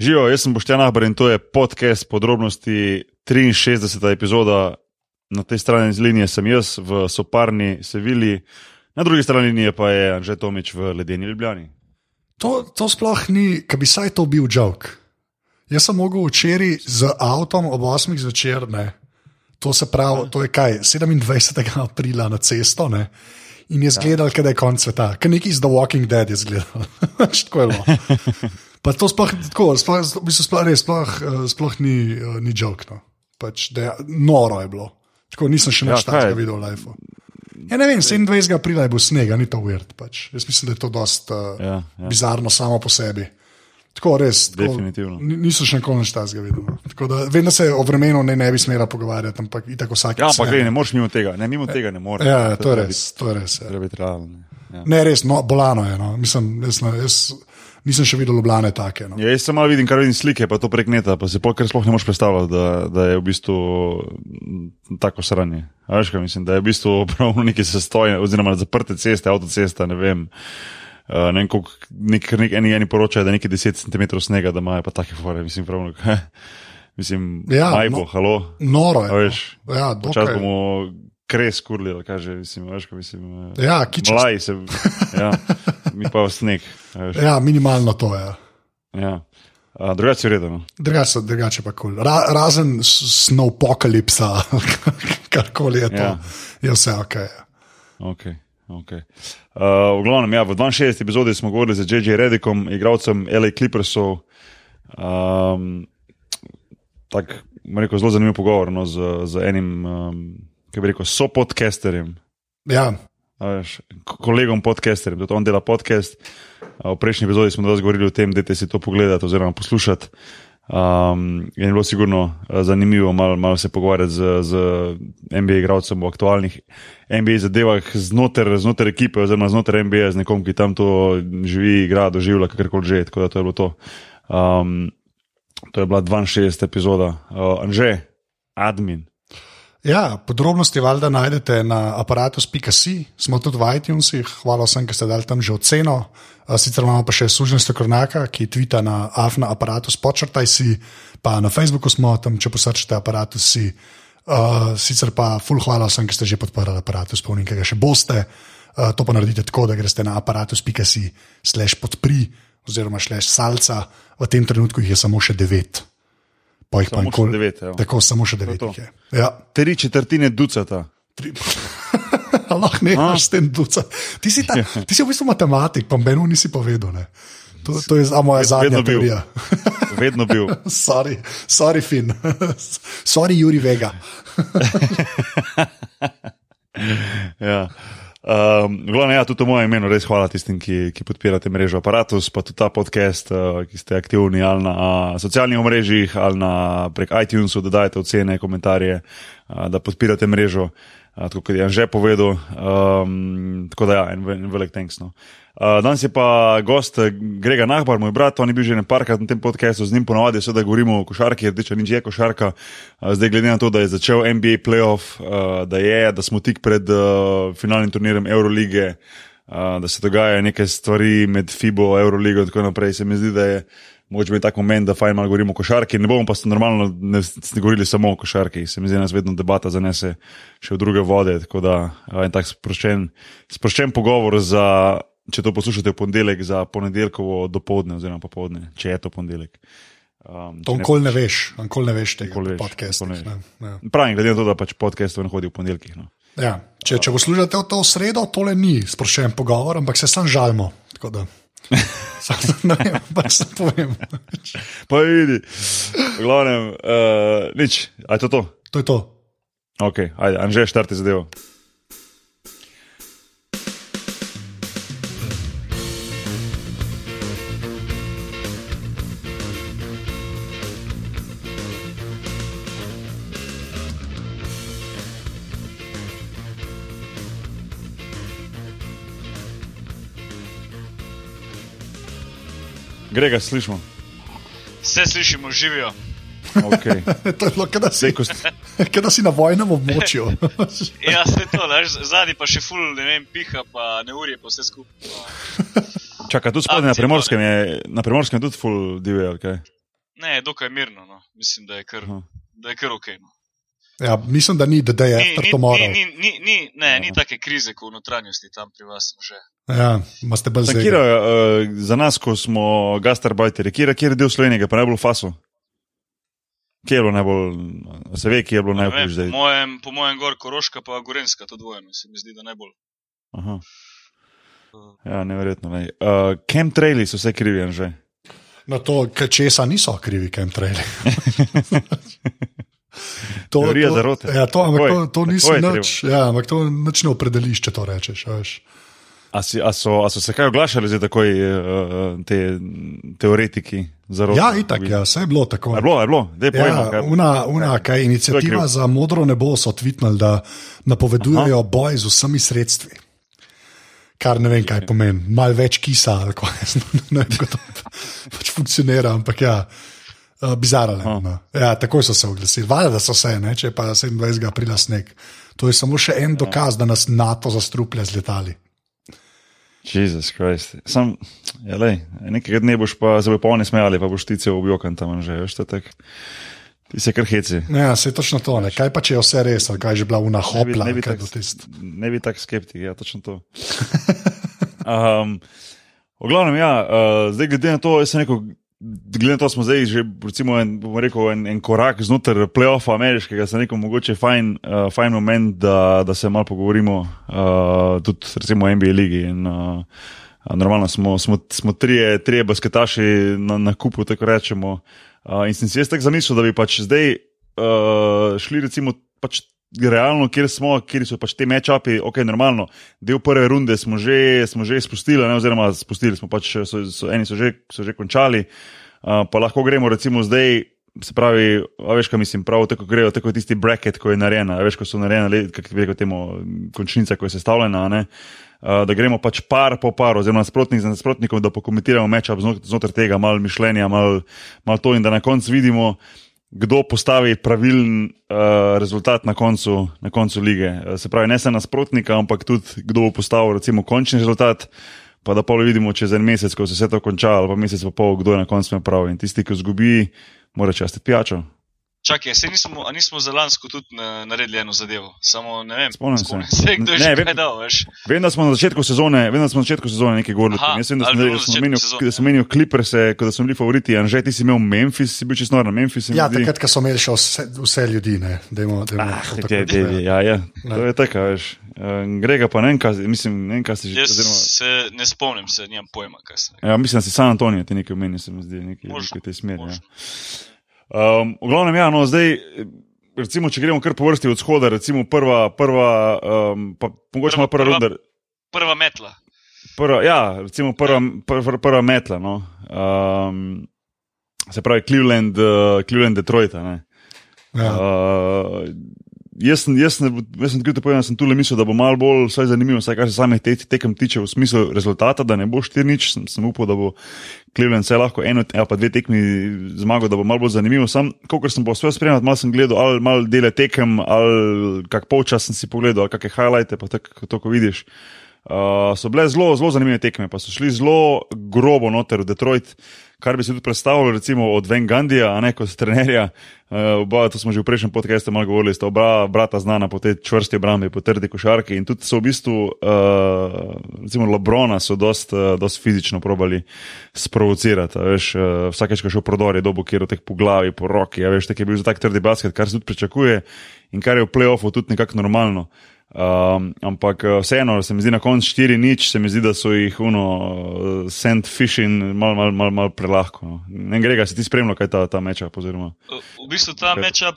Živijo, jaz sem Boštjan Ahbar in to je podcast podrobnosti 63. epizoda. Na tej strani linije sem jaz v soparni Sevilji, na drugi strani linije pa je Anžet Tomič v ledeni Ljubljani. To, to sploh ni, ki bi saj to bil jok. Jaz sem mogel včeraj z avtom ob 8. zvečer, ne. to se pravi, to je kaj, 27. aprila na cesto. Ne. In je zgledal, da je konec sveta, kot neki iz The Walking Dead je zgledal. Tako je bilo. Pa to sploh, tako, sploh, sploh, res, sploh, eh, sploh ni, eh, ni jok. No. Pač, da je, noro je bilo. Tako nisem še nič Ja, takega videl v life. Ja, ne vem, 27. aprila je bil sneg, ni to weird. Pač. Jaz mislim, da je to dost uh, Ja, ja. bizarno samo po sebi. Tako res. Tako, Definitivno. ni- Nisem še nikoli nič takega videl. no. Tako Da, vem, da se o vremenu ne, ne bi smela pogovarjati, ampak itak vsak. Ja, ampak gledaj, ne moreš mimo tega, ne mimo tega ne moreš. Ja, to je res. To je res ja. Ja. Ne, res, no, bolano je. No. Mislim, jaz, ne- jaz nisem še videl Ljubljane take. No. Ja, jaz malo vidim, kar vidim slike, pa to prek neta, pa se pol kar sploh ne moreš predstavljati, da, da je v bistvu tako sranje. A Veš, kaj mislim, da je v bistvu prav neki sestoj, oziroma zaprte ceste, avtocesta, ne vem. Uh, ne vem, koliko, nek, nek, eni, eni poročajo, da je nekaj 10 cm snega, da imajo pa take fore, mislim, pravno. mislim, Ja, majbo, no. halo. Noro je. A veš, no. Ja, dokaj. bomo kres kurli, kaže, mislim, veš, kaj mislim. eh, Ja, kičast. Mlaj se, ja, mi pa sneg. Ja, minimalno to je. Ja. Uh, Drugače je redno. Drugače, drugače pa kul. Cool. Ra, razen s- snowpokalipsa, karkoli je to, Ja. je vse ok. ja. Okay, okay. Uh, v glavnem, ja, v 62. epizodi smo govorili z J.J. Redikom, igralcem L.A. Clippersov. Um, tak, bom rekel, zelo zanimiv pogovor no, z, z enim, um, kaj bi rekel, sopodcasterjem. Ja, K- kolegom podcasterjem, tudi on dela podcast. Uh, v prejšnji epizodi smo danes govorili o tem, da si to pogledati oziroma poslušati. Um, je bilo sigurno uh, zanimivo malo mal se pogovarjati z, z NBA igralcem o aktualnih NBA zadevah znotraj, znotraj ekipe oziroma znotraj NBA z nekom, ki tam to živi, igra, doživlja, kakorkoli že. Tako da to je bilo to. Um, to je bila 62. epizoda. Uh, Anže, admin. Ja, podrobnosti valjda najdete na aparatus.si, smo tudi v iTunesih, hvala vsem, ki ste dali tam že oceno. Sicer imamo pa še služnost Kornaka, ki tvita na afna aparatus, počrtaj si, pa na Facebooku smo tam, če posrčite aparatus si. Uh, sicer pa ful hvala vsem, ki ste že podprli aparatus, spomnim, ki ga še boste. Uh, to pa naredite tako, da greste na aparatus.si slash podpri oziroma slash salca, v tem trenutku jih je samo še devet. Pa jih še nikoli- devet, evo. Tako, samo še devet. Ja. Tri četrtine ducata. Tri- Lahko nehaš s tem duca. Ti si, ta, ti si v bistvu matematik, pa meni nisi povedal. Ne. To, to je za moja zadnja Vedno bil. teorija. Vedno bil. Sorry, sorry, Fin. sorry, Juri Vega. Ja. Um, glavno, ja, tudi v mojem imenu res hvala tistim, ki, ki podpirate mrežo Apparatus, pa tudi ta podcast, uh, ki ste aktivni ali na uh, socialnih omrežjih ali na, prek iTunesu, da dajete ocene, komentarje, uh, da podpirate mrežo. Uh, tako kot je Jan že povedal, um, tako da ja, en, en velik thanks. No. Uh, danes je pa gost eh, Grega Nahbar, moj brat, on je bil že ne parkrat na tem podkastu, z njim ponovadi seveda govorimo o košarki, rdeča nič je košarka. Uh, zdaj glede na to, da je začel NBA playoff, uh, da je, da smo tik pred uh, finalnim turnirjem Eurolige, uh, da se dogajajo neke stvari med FIBO, Euroligo in tako naprej, se mi zdi, da je mogoče biti tak moment, da fajn malo govorimo o košarki. Ne bomo pa se normalno ne, ne govorili samo o košarki, se mi zdi, da nas vedno debata zanese še v druge vode. Tako da en tak sproščen, sproščen pogovor za. Če to poslušate v ponedeljek, za ponedeljkovo dopoledne, oziroma popoldne, če je to ponedeljek. Um, To ne- nikoli ne veš, nikoli ne veš tega Nikoli veš, podcasta. ne Ja. Pravim, glede na to, da pač podcast ne hodi v ponedeljkih. No. Ja. Če, če poslušate to v sredo, tole ni sproščen pogovor, ampak se sam žalimo. Sam- Ne vem, pač se povem. Pa vidi, v glavnem, uh, nič, a je to to? To je to. Ok, ajde, Anže, štarti zadevo. Grega, slišimo. Vse slišimo, živijo. Okay. to je bilo, kada si, kada si na vojnem območju. Ja, se to, zadnji pa še ful, ne vem, piha, pa neurje, pa vse skupaj. Čakaj, tudi spodaj na primorskem je, na primorskem je tudi full divje, ali kaj? Ne, dokaj mirno. No. Mislim, da je kar, da je kar ok. No. Ja, mislim, da ni, da, je Ni, ni, trto ni, ni, ni, ni, ne, ni Aha. take krize, kot v notranjosti tam pri vas. Že. Ja, zelo. uh, za nas, ko smo gastarbajteri, kjer, je del Slovenije, pa najbolj faso? Kje je bilo najbolj, se ve, kje je bilo najbolj zdaj? po, mojem, po mojem gor Koroška, pa Gorenska, to dvojno, se mi zdi, da najbolj. Aha. Ja, neverjetno. Ne. Uh, Chemtraili so vse krivi, že. Na to, k- česa niso krivi, chemtraili. To, Teorija to, zarote. Ja, to, ampak to, to je nič, ja, ampak to nič ne opredeliš, če to rečeš. a veš. A, si, a, so, a so se kaj oglašali zdaj takoj uh, te teoretiki zarote? Ja, itak, ja, vse je bilo tako. Je bilo, je bilo, zdaj pojmo. Ja, una, una, kaj, inicijativa kriv. za modro nebo so tvitnali, da napovedujejo Aha. boj z vsemi sredstvi. Kar ne vem, kaj pomeni, malo več kisa ali kaj. Ne vem, kako to pač funkcionira, ampak ja, uh, bizarno. No. Ja, takoj so se oglasili. Valjda, da so se, ne, če pa 27. aprila sneg. To je samo še en dokaz, da nas NATO zastruplja z letali. Jezus Krist. Sam, ja, lej, nekega dne boš pa se bo polni smejali, pa boš ti cel objokan tam že, veš, to je tako. Ti se kar heci. Ja, se točno to. Ne. Kaj pa če je vse res, ali kaj je že bila una hopla? ne bi, kaj tak, bo tisto? ne bi tak skeptik, ja, točno to. Um, v glavnem, ja, uh, zdaj glede na to, jaz sem rekel, glede na to, smo zdaj že, recimo, en, rekel, en, en korak znotraj playoffa ameriškega, sem rekel, mogoče fajn, uh, fajn moment, da, da se malo pogovorimo uh, tudi recimo o NBA ligi. In, uh, Normalno smo, smo, smo trije, trije basketaši na, na kupu, tako rečemo. Uh, in sem si jaz tako zamislil, da bi pač zdaj uh, šli recimo pač realno, kjer smo, kjer so pač te mečapi, ok, normalno. Del prve runde smo že, smo že spustili, ne, oziroma spustili smo pač, so, so, eni so že, so že končali, uh, pa lahko gremo recimo zdaj. Se pravi, veš, kaj mislim, prav tako grejo, tako tisti bracket, ko je narejen, a veš, ko so narejene, kako bi rekel, temu končnica, ko je sestavljena, ne. Uh, da gremo pač par po par, oziroma nasprotnik za nasprotnikom, da pokomentiramo meč znotraj tega, malo mišljenja, malo mal to, in da na koncu vidimo, kdo postavi pravilen uh, rezultat na koncu, na koncu lige. Uh, se pravi, ne samo nasprotnika, ampak tudi kdo bo postavil recimo končni rezultat. Pa da pa vidimo čez en mesec, ko se vse to konča, ali pa mesec pa pol, kdo je na koncu imel prav. In tisti, ki izgubi, mora častiti pijačo. Čakaj, se nismo, a nismo za lansko tudi na, naredili eno zadevo, samo ne vem. Spomnim se. spomnim se, kdo je Ne, že kaj dal, veš. Vem, da smo na začetku sezone, vem, da smo na začetku sezone nekaj govorili. Jaz vem, da bilo da začetku menili, sezone. da smo menili Clippers, da smo bili favoriti. Anže, ti si imel Memphis, si bil čisto nor na Memphis. se Ja, zdi. takrat, ko so imeli še vse, vse ljudi, ne, Ah, te, tako te, reči. ja, ja, to je tako, veš. Uh, Grega pa ne mislim, ne kaj si že. Jaz Oziroma, se ne spomnim, se nimam pojma, kaj se ja, mislim, da si San Antonijo, ti nekaj meni, se mi zdi, nekaj, nekaj v tej smeri. Ja. Um, v glavnem, ja, no, zdaj, recimo, če gremo kar po vrsti od shoda, recimo prva, prva um, pa mogoče Prva- malo prva prva- runda. Prva metla. Prva, ja, recimo prva, prva, prva metla. No. Um, se pravi, Cleveland, uh, Cleveland Detroit. a Ne. Ja. Uh, jaz sem, jaz, sem, jaz sem, tako povedal, sem tu le mislil, da bo malo bolj zanimivo, vsaj kar se samih te, tekem tiče, v smislu rezultata, da ne bo 4-nič. Sem, sem upal, da bo Cleveland vsaj lahko eno ali pa dve tekmi zmagal, da bo malo bolj zanimivo. Sam, kolikor sem bo uspel spremljati, malo sem gledal, ali malo dele tekem, ali kak polčas sem si pogledal, ali kakšne highlighte, pa tako, to, ko vidiš. Uh, so bile zelo, zelo zanimive tekme, pa so šli zelo grobo noter v Detroit, kar bi si tudi predstavljal, recimo od Van Gandija, a ne kot trenerja. Uh, oba, to smo že v prejšnjem podkastu malo govorili, sta oba brata znana po tej čvrsti obrambi, po trdi košarki in tudi so v bistvu, uh, recimo Lebrona, so dost, uh, dost fizično probali sprovocirati. Veš, uh, vsakeč, ko je šel prodor, je dobo kjer teh po glavi, po roki, veš, tak je bil za tak trdi basket, kar se tudi pričakuje in kar je v playoffu tudi nekako normalno. Um, ampak eh, vseeno, se mi zdi na koncu 4 nič, se mi zdi, da so jih uno, uh, sand fishing malo mal, mal, mal prelahko. No. Ne gre, ga si ti spremljal, kaj ta, ta meča, oziroma. V bistvu ta Kaj? meča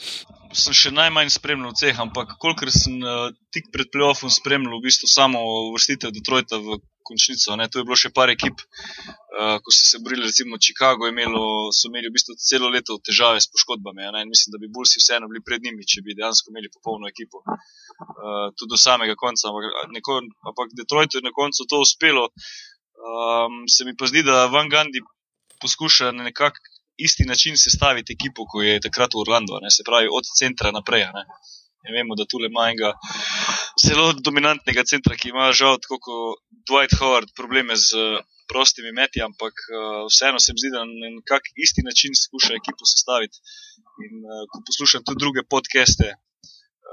sem še najmanj spremljal od vseh, ampak kolikor sem uh, tik pred playoffom spremljal, v bistvu samo uvrstitev Detroita v končnico. Ne? Tu je bilo še par ekip, uh, ko so se borili, recimo Chicago, imelo, so imeli v bistvu celo leto težave s poškodbami. mislim, da bi Bulsi vseeno bili pred njimi, če bi dejansko imeli popolno ekipo. Uh, tudi do samega konca, ampak, neko, ampak Detroitu je na koncu to uspelo. Um, se mi pa zdi, da Van Gandhi poskuša na nekak isti način sestaviti ekipo, kot je takrat v Orlando, ne? se pravi od centra naprej. Ne? In vemo, da tule ima enega zelo dominantnega centra, ki ima žal, tako kot Dwight Howard, probleme z prostimi meti, ampak uh, vseeno se mi zdi, da na nek isti način skuša ekipo sestaviti. In uh, ko poslušam tudi druge podcaste uh,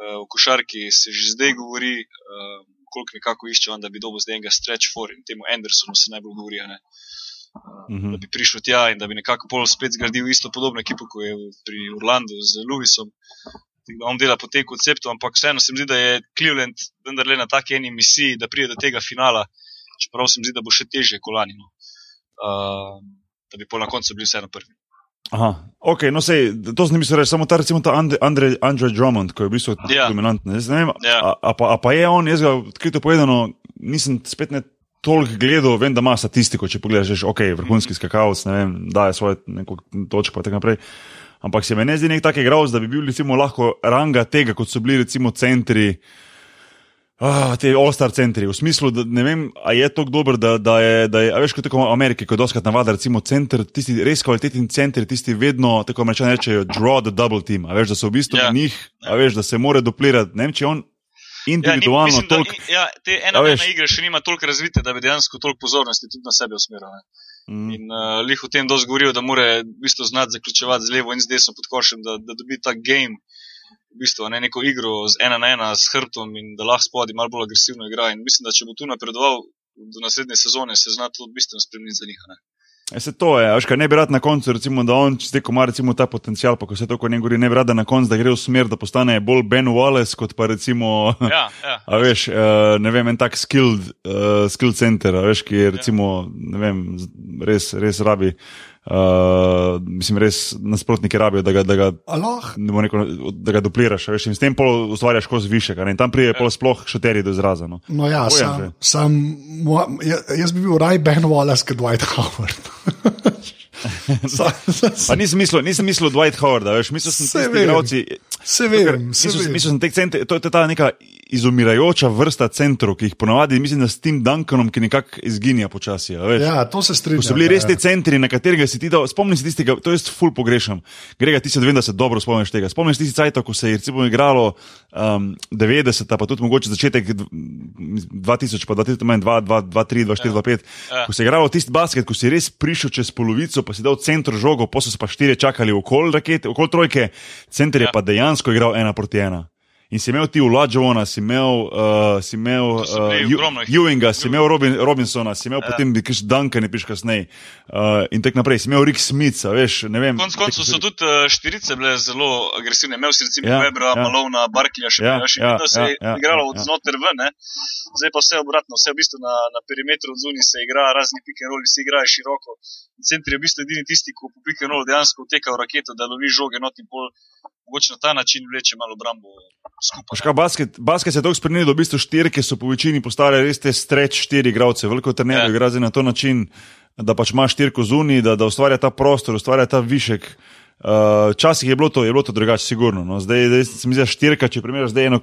v košarki, se že zdaj govori, uh, koliko nekako iščejo, da bi dobil zdaj enega stretch for in temu Andersonu se najbolj govori. Ne? Uh, mhm. Da bi prišel tja in da bi nekako pol spet zgradil isto podobno ekipo, kot je pri Orlandu z Lewisom. On dela po tem konceptu, ampak vseeno se mi zdi, da je Cleveland vendar le na taki eni misiji, da pride do tega finala, čeprav se mi zdi, da bo še teže kolani. No. Uh, da bi pol na koncu bili vseeno prvi. Aha, ok, no sej, to sem mislil reči, samo ta recimo ta Andrej Andre Drummond, ki je v bistvu ja. dominanten. Ja. A, a, pa, a pa je on, jaz ga odkrito povedano, nisem spet ne toliko gledal, vem, da ima statistiko, če pogledaš, ok, vrhunski skakalec, ne vem, daje svoje točke pa tako naprej. Ampak se mi ne zdi nek tak igral, da bi bil recimo lahko ranga tega, kot so bili recimo centri. Ah, te all-star centri, v smislu, da ne vem, ali je to dobro, da, da je, da je veš, kot tako v Ameriki, ko doskrat navada, recimo, center, tisti res kvalitetni centri, tisti vedno, tako rečeno, rečejo, draw the double team, a veš, da so v bistvu yeah. Ja. njih, a veš, da se more duplirati, ne vem, če on individualno ja, mislim, toliko. Ja, te ena ena igra še nima toliko razvite, da bi dejansko toliko pozornosti tudi na sebe usmeril. Mm. In uh, lih v tem dosti govorijo, da mora v bistvu znati zaključevati z levo in z desno pod košem, da, da dobi ta game v bistvu, ne, neko igro z ena na ena s hrbtom in da lahko spodi malo bolj agresivno igra. In mislim, da če bo tu napredoval do naslednje sezone, se zna to bistveno spremeniti za njih. E se to je, veš, kaj ne bi rad na koncu, recimo, da on ko ima recimo ta potencial, pa ko se to, ko ne govori, ne bi rad na koncu, da gre v smer, da postane bolj Ben Wallace, kot pa recimo, ja, ja. a veš, uh, ne vem, en tak skilled, uh, skilled center, a veš, ki je recimo, ja. ne vem, res, res rabi. Uh, mislim, res nasprotniki rabijo, da ga, da ga, neko, da ga dupliraš, veš, in s tem ustvarjaš skozi više, in tam pride ja. sploh šoterji do izraza. No, no ja, sam, sam, jaz bi bil raj Ben Wallace, kot Dwight Howard. nisem mislil, nisem mislil Dwight Howard, veš, mislil sem, da so ti igralci. Se vem, se vem. Mislil sem, to je ta neka izumirajoča vrsta centrov, ki jih ponavadi, mislim, da s tem Duncanom, ki nekako izginja počasi. Ja, to se strinjam. So bili res te centri, na katerega si ti dal, spomni se tistega, to jaz ful pogrešam. Grega, ti se vem, da se dobro spomniš tega. Spomniš tisti cajt, ko se je recimo igralo um, 90, pa tudi mogoče začetek 2000, pa 2002, 2003, 2004, 2005, ko se je igralo tisti basket, ko si res prišel čez polovico, pa si dal centr žogo, pa so se pa štiri čakali okoli rakete, okoli trojke, center je ja. pa dejansko igral ena proti ena. In si imel ti Vlađovona, si imel, uh, si imel uh, Ewinga, si imel Robin, Robinsona, si imel ja. potem Kiš Duncan, piš kasneje. Uh, in tako naprej, si imel Rick Smith, veš, ne vem. Konec koncev so tudi uh, štirice bile zelo agresivne. Imel si recimo ja, Webra, ja. Malona, Barklja, še ja, še ja, vedno se je ja, igralo ja, od znotraj ven, ne? zdaj pa vse obratno, vse v bistvu na, na perimetru od zunaj se igra, razni roll, se igra široko. Centri je v bistvu edini tisti, ki po roll dejansko uteka v raketo, da lovi žoge not in pol mogoče na ta način vleče malo obrambo skupaj. Ška, basket, basket se je tako spremenil, da v bistvu štirke so po večini postale res te streč štiri igralce. Veliko trenerjev ja. igra na to način, da pač ima štirko zunaj, da, da ustvarja ta prostor, ustvarja ta višek. Včasih uh, je bilo to, je bilo to drugače, sigurno. No. Zdaj, zdaj se mi zdi, štirka, če primerjaš zdaj eno,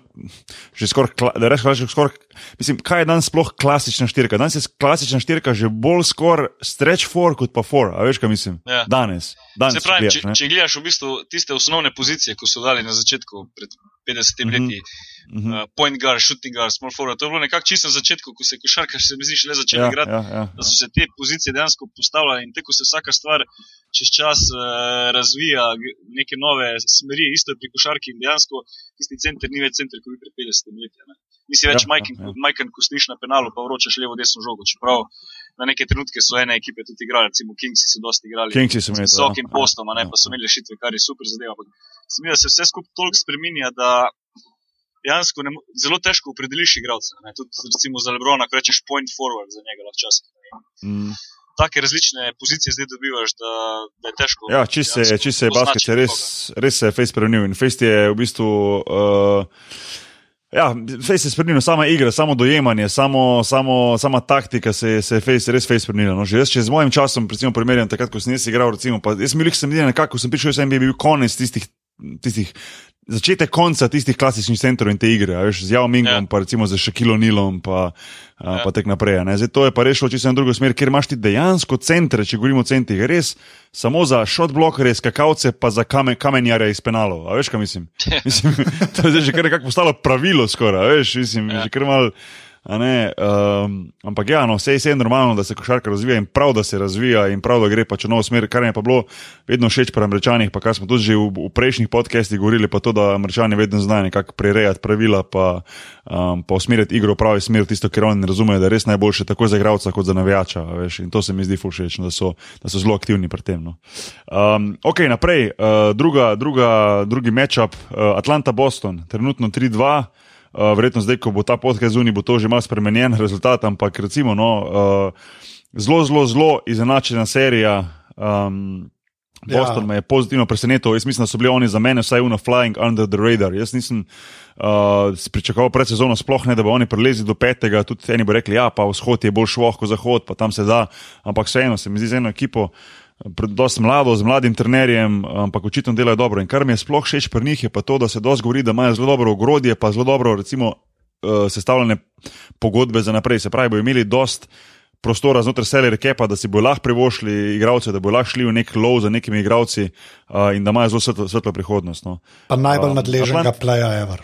že skoraj, da rečeš, že skoraj, mislim, kaj je danes sploh klasična štirka? Danes je klasična štirka že bolj skoraj stretch for kot pa for, a veš, kaj mislim? Ja. Danes. danes se pravi, bijaš, če, če gledaš v bistvu tiste osnovne pozicije, ko so dali na začetku, pred 50 mm -hmm. leti, uh -huh. uh, point guard, shooting guard, small forward, to je bilo nekako čisto na začetku, ko se je košarka, se mi zdi, šele začela ja, igrati, ja, ja, da so se te pozicije dejansko postavljale in tako se vsaka stvar čez čas uh, razvija, neke nove smeri, isto je pri košarki in dejansko tisti center ni več center, kot bi pred 50 leti. Nisi več ja, majhen, ja, ja. ko stojiš na penalu, pa vročaš levo, desno žogo. Čeprav na neke trenutke so ene ekipe tudi igrali, recimo Kingsi so dosti igrali. Kingsi so imeli. Z visokim postom, ne, pa so imeli rešitve, kar je super zadeva. Se mi da se vse skupaj toliko spremenja, da dejansko ne, zelo težko opredeliš igralca. Tudi recimo za Lebrona, ko rečeš point forward za njega včasih. Mm. Take različne pozicije zdaj dobivaš, da, da je težko. Ja, če se, če se je basket res, res se je face spremenil in face je v bistvu. Uh, Ja, face je spremenil, sama igra, samo dojemanje, samo, samo, sama taktika se, se je face, res face spremenila. No, že jaz, če z mojim časom, recimo, primerjam takrat, ko sem jaz igral, recimo, pa jaz mi jih sem videl, nekako sem prišel, sem bil konec tistih, tistih začetek konca tistih klasičnih centrov in te igre, a veš, z Jao Mingom, Ja. pa recimo z Shakilo Nilom, pa, ja. pa tek naprej. a Ne? Zdaj to je pa rešilo čisto na drugo smer, ker imaš ti dejansko centre, če govorimo o centrih, res samo za shot blokerje, skakavce, pa za kame, kamenjare iz penalov. A veš, kaj mislim? mislim to je že kar nekako postalo pravilo skoraj, a veš, mislim, ja. že kar mal. Ne, um, ampak ja, no, vse je normalno, da se košarka razvija in prav, da se razvija in prav, da gre pač v novo smer, kar je pa bilo vedno všeč pri američanih, pa kar smo tudi že v, v prejšnjih podcestih govorili, pa to, da američani vedno znajo nekako prirejati pravila, pa, um, pa usmeriti igro v pravi smer, tisto, kar oni razumejo, da je res najboljše tako za igralca kot za navijača. Veš, in to se mi zdi fušeč, da, so- da so zelo aktivni pri tem. No. Um, ok, naprej, uh, druga, druga, drugi matchup, uh, Atlanta-Boston, trenutno 3-2. Uh, verjetno zdaj, ko bo ta podcast zunaj, bo to že malo spremenjen rezultat, ampak recimo, no, uh, zelo, zelo, zelo izenačena serija. Um, Ja. Boston me je pozitivno presenetil, jaz mislim, da so bili oni za mene vsaj uno flying under the radar. Jaz nisem uh, pričakoval pred sezono sploh ne, da bo oni prelezli do petega, tudi eni bo rekli, ja, pa vzhod je bolj švoh kot zahod, pa tam se da, ampak vseeno se mi zdi z eno ekipo. Dosti mlado, z mladim trenerjem, ampak očitno delajo dobro. In kar mi je sploh všeč pri njih, je pa to, da se dosti govori, da imajo zelo dobro ogrodje, pa zelo dobro, recimo, uh, sestavljene pogodbe za naprej. Se pravi, bodo imeli dost prostora znotraj selere kepa, da si bodo lahko privošli igralce, da bodo lahko šli v nek lov za nekimi igralci uh, in da imajo zelo svetlo, svetlo prihodnost. No. Pa najbolj Um, nadležnega Atlant- playa ever.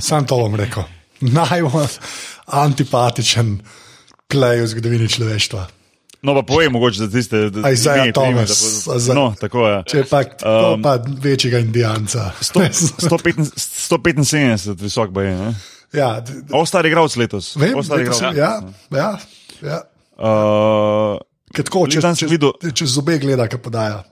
Sam to bom rekel. Najbolj antipatičen play v zgodovini človeštva. No, pa povej mogoče za tiste, ime, priime, da Thomas, bo- za- No, tako je. Če pa, um, pa večjega indijanca. 175 175 visok pa je. Ja, Ostar igralec letos. vem, letos igralec. ja, ja, ja. Uh, Lih če, če, videl- če zobe gleda, ki podaja.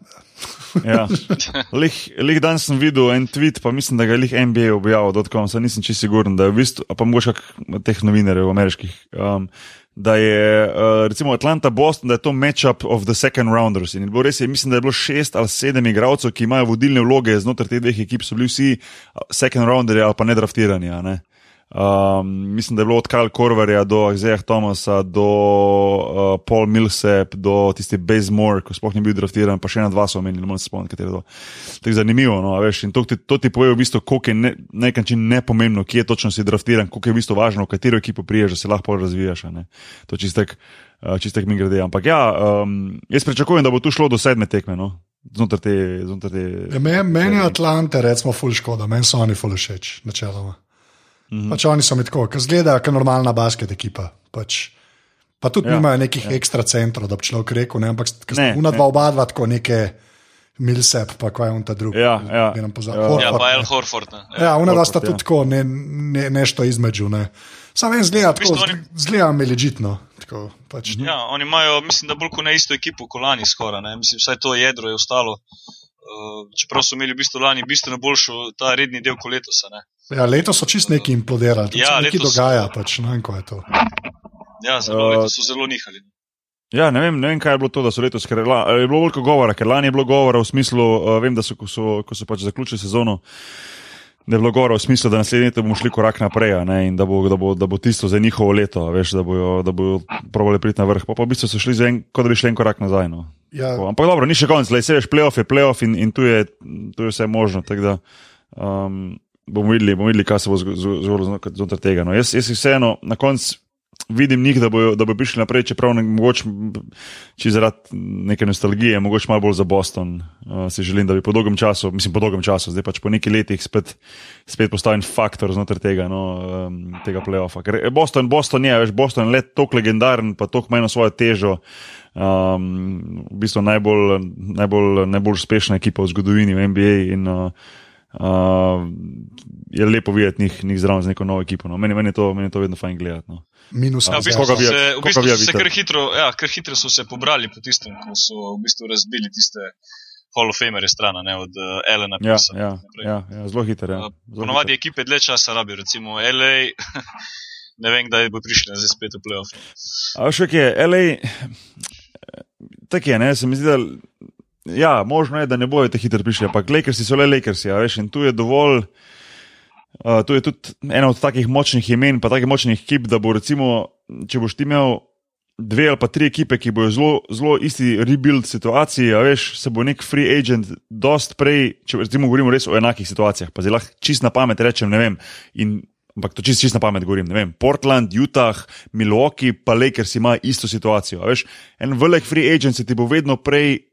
Ja. Lih, lih dan sem videl en tweet, pa mislim, da ga je lih NBA objavil, dotkom, sem nisem čisto siguren, da je v bistvu, pa mogoče kak teh novinarjev ameriških, um, da je uh, recimo Atlanta Boston, da je to matchup of the second rounders. In bilo res, je, mislim, da je bilo šest ali sedem igralcev, ki imajo vodilne vloge znotraj teh dveh ekip, so bili vsi uh, second rounderji ali pa nedraftirani. Ne? Um, mislim, da je bilo od Karl Korverja do Azeja Thomasa, do uh, Paul Millsap, do tisti Bazemore, ko sploh ni bil draftiran, pa še ena dva so omenili, ne morem se spomniti, katero. to. Tako zanimivo, no, veš, in to ti, to ti pove v bistvu, koliko je ne, na nek način nepomembno, kje točno si draftiran, koliko je v bistvu važno, v katero ekipo priješ, da se lahko razvijaš. ne. To čistek, uh, čistek mi grede. Ampak ja, um, jaz pričakujem, da bo tu šlo do sedme tekme, no, znotraj te. Znotraj te Ja, me- Meni je Atlante, recimo, ful škoda, meni so oni ful všeč, načeloma. Mm. -hmm. Pač oni so mi tako, ker zgleda, kot normalna basket ekipa. Pač. Pa tudi Ja, ja, nimajo nekih ja. ekstra centrov, da bi človek rekel, ne, ampak una dva oba dva tako neke Milsep, pa kaj je on ta drugi. Ja, ja. Ja. Horford, Ja, pa. El Horford. Ne. Ja, una dva Horford, sta ja. tudi tako, ne, ne, nešto između. Ne. Sam en zgleda tako, bistvu oni- zgleda mi ležitno. Tako, pač. Ja, oni imajo, mislim, da bolj kot ne isto ekipo, kot lani skoraj. Ne. Mislim, vsaj to jedro je ostalo. Uh, čeprav so imeli v bistvu lani bistveno boljšo ta redni del kot letos. a Ne. Ja, letos so čist neki implodirali, Ja, nekaj letos- dogaja, pač, ne vem, kaj je to. Ja, zelo, Uh, so zelo nihali. Ja, ne vem, ne vem, kaj je bilo to, da so letos, ker je, la, je bilo veliko govora, ker lani je bilo govora v smislu, uh, vem, da so, ko so, ko so pač zaključili sezono, da je bilo govora v smislu, da naslednje leto bomo šli korak naprej a ne, in da bo, da, bo, da bo tisto za njihovo leto, a veš, da bojo, da bojo probali priti na vrh. Pa, pa v bistvu so šli en, kot da bi šli en korak nazaj. No. Ja, Tako, Ampak dobro, ni še konc, le se veš, playoff je playoff in, in tu, je, tu je vse možno. Da, um, bomo, videli, bomo videli, kaj se bo zgo- zgo- zgodilo zno- znotraj tega. No. Jaz, jaz vseeno na koncu vidim njih, da bojo, da bojo prišli naprej, čeprav ne, mogoče če zaradi neke nostalgije, mogoče malo bolj za Boston. Uh, si želim, da bi po dolgem času, mislim po dolgem času, zdaj pač po nekaj letih spet, spet postal en faktor znotraj tega, no, um, tega playoffa. Ker je Boston, Boston je, veš, Boston je let toliko legendaren, pa toliko ima eno svojo težo. Um, v bistvu najbolj, najbolj, najbolj uspešna ekipa v zgodovini v NBA. In, uh, uh, je lepo videti njih, njih zraven z neko novo ekipo. No. Meni, meni, je to, meni je to vedno fajn gledati. No. minus Ja, v bistvu Koga so vi- se, v bistvu vi so se kar hitro, ja, kar hitro so se pobrali po tistem, ko so v bistvu razbili tiste Hall of Famere strana, ne, od uh, Elena Ja, Pisa. ja, ja, ja, zelo hiter. Ja. Zelo Ponovadi ekipe dlje časa rabijo, recimo LA, ne vem, kdaj bo prišli zdaj spet v playoff. A veš, kaj je, LA, tako je, ne, se mi zdi, da. Ja, možno je, da ne bojo te hitro prišli, ampak Lakersi so le Lakersi, a veš, in tu je dovolj. Uh, to je tudi ena od takih močnih imen, pa takih močnih ekip, da bo recimo, če boš ti imel dve ali pa tri ekipe, ki bojo zelo, zelo isti rebuild situaciji, a veš, se bo nek free agent dost prej, če recimo govorimo res o enakih situacijah, pa zelo čist na pamet rečem, ne vem. In, ampak to čist, čist na pamet govorim, ne vem. Portland, Utah, Milwaukee, pa Lakers ima isto situacijo. a Veš, en velik free agent se ti bo vedno prej.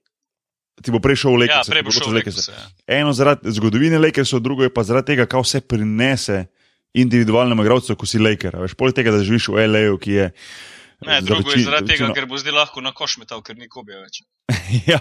Ti bo prešel v Ja, Lakers. prej bo šel v Lakers, ja. Eno zaradi zgodovine Lakersov, drugo je pa zaradi tega, kaj vse prinese individualnemu igralcu, ko si Laker. Veš, poleg tega, da živiš v LA-ju, ki je. Ne, drugo je večin- zaradi tega, večino- ker bo zdaj lahko na koš metal, ker ni kobija več. Ja,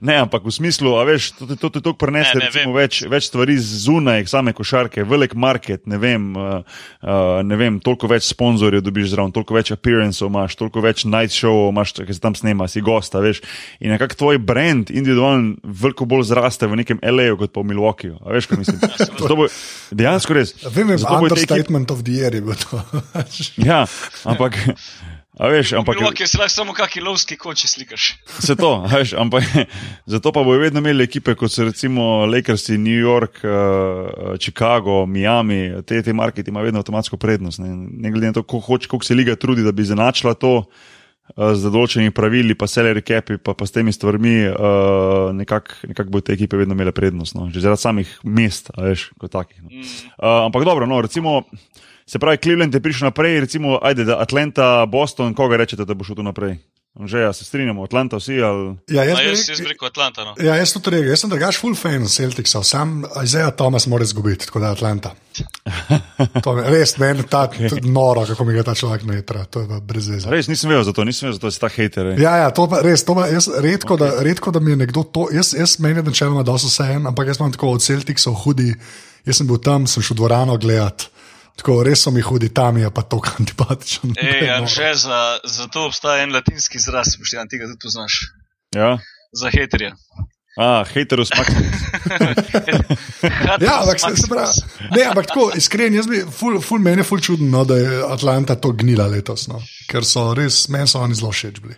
ne, ampak v smislu, a veš, to ti to, to, to prenese več, več stvari zunaj same košarke, velik market, ne vem, uh, uh, ne vem, toliko več sponzorjev dobiš zraven, toliko več appearanceov imaš, toliko več night showov imaš, ki se tam snema, si gosta, veš. In nekako tvoj brand individualen veliko bolj zraste v nekem LA-ju kot pa v Milwaukeeju. A veš, kaj mislim? Zato bo, dejansko res. Vem, te ekipe- understatement of the year je bilo to. Ja, ampak. A veš, ampak. Je se lahko samo kakšni lovski koči slikaš. Se to, veš, ampak zato pa bojo vedno imeli ekipe, kot so recimo Lakersi, New York, uh, Chicago, Miami, te, te marketi imajo vedno avtomatsko prednost. Ne, ne glede na to, koliko, koliko se liga trudi, da bi zanačila to uh, z določenimi pravili, pa salary capi, pa, pa s temi stvarmi, uh, nekako nekak bodo te ekipe vedno imele prednost. No, že zaradi samih mest, veš, kot takih. No. Uh, ampak dobro, no, recimo. Se pravi, Cleveland je prišel naprej, recimo, ajde, da Atlanta, Boston, koga rečete, da bo šel tu naprej? Že ja, se strinjamo, Atlanta vsi ali. Ja, jaz, bi jaz, rekel- jaz bi rekel Atlanta. No. Ja, jaz tudi rekel, jaz sem drugač full fan Celticsa, sam Isaiah Thomas mora izgubiti, tako da Atlanta. To me, res, meni ta tudi noro, kako mi ga ta človek ne tra, to je brez veze. Res nisem vedel za to, nisem vedel za to, da si ta hater. Ja, ja, to pa res, to pa jaz redko, okay. da, redko, da mi je nekdo to, jaz, jaz meni je načeloma dosto vseeno, ampak jaz imam tako od Celticsov hudi, jaz sem bil tam, sem šel v dvorano gledat, tako res so mi hudi, tam je pa to antipatičen. Ej, Anže, za, za to obstaja en latinski izraz, poštejan, ti ga tudi poznaš. Ja, Za heterja. ah, haterus maximus. Ja, ampak se, se pravi, ne, ampak tako, iskren, jaz bi, ful, ful meni je ful čudno, no, da je Atlanta to gnila letos, no, ker so res, meni so oni zelo všeč bili.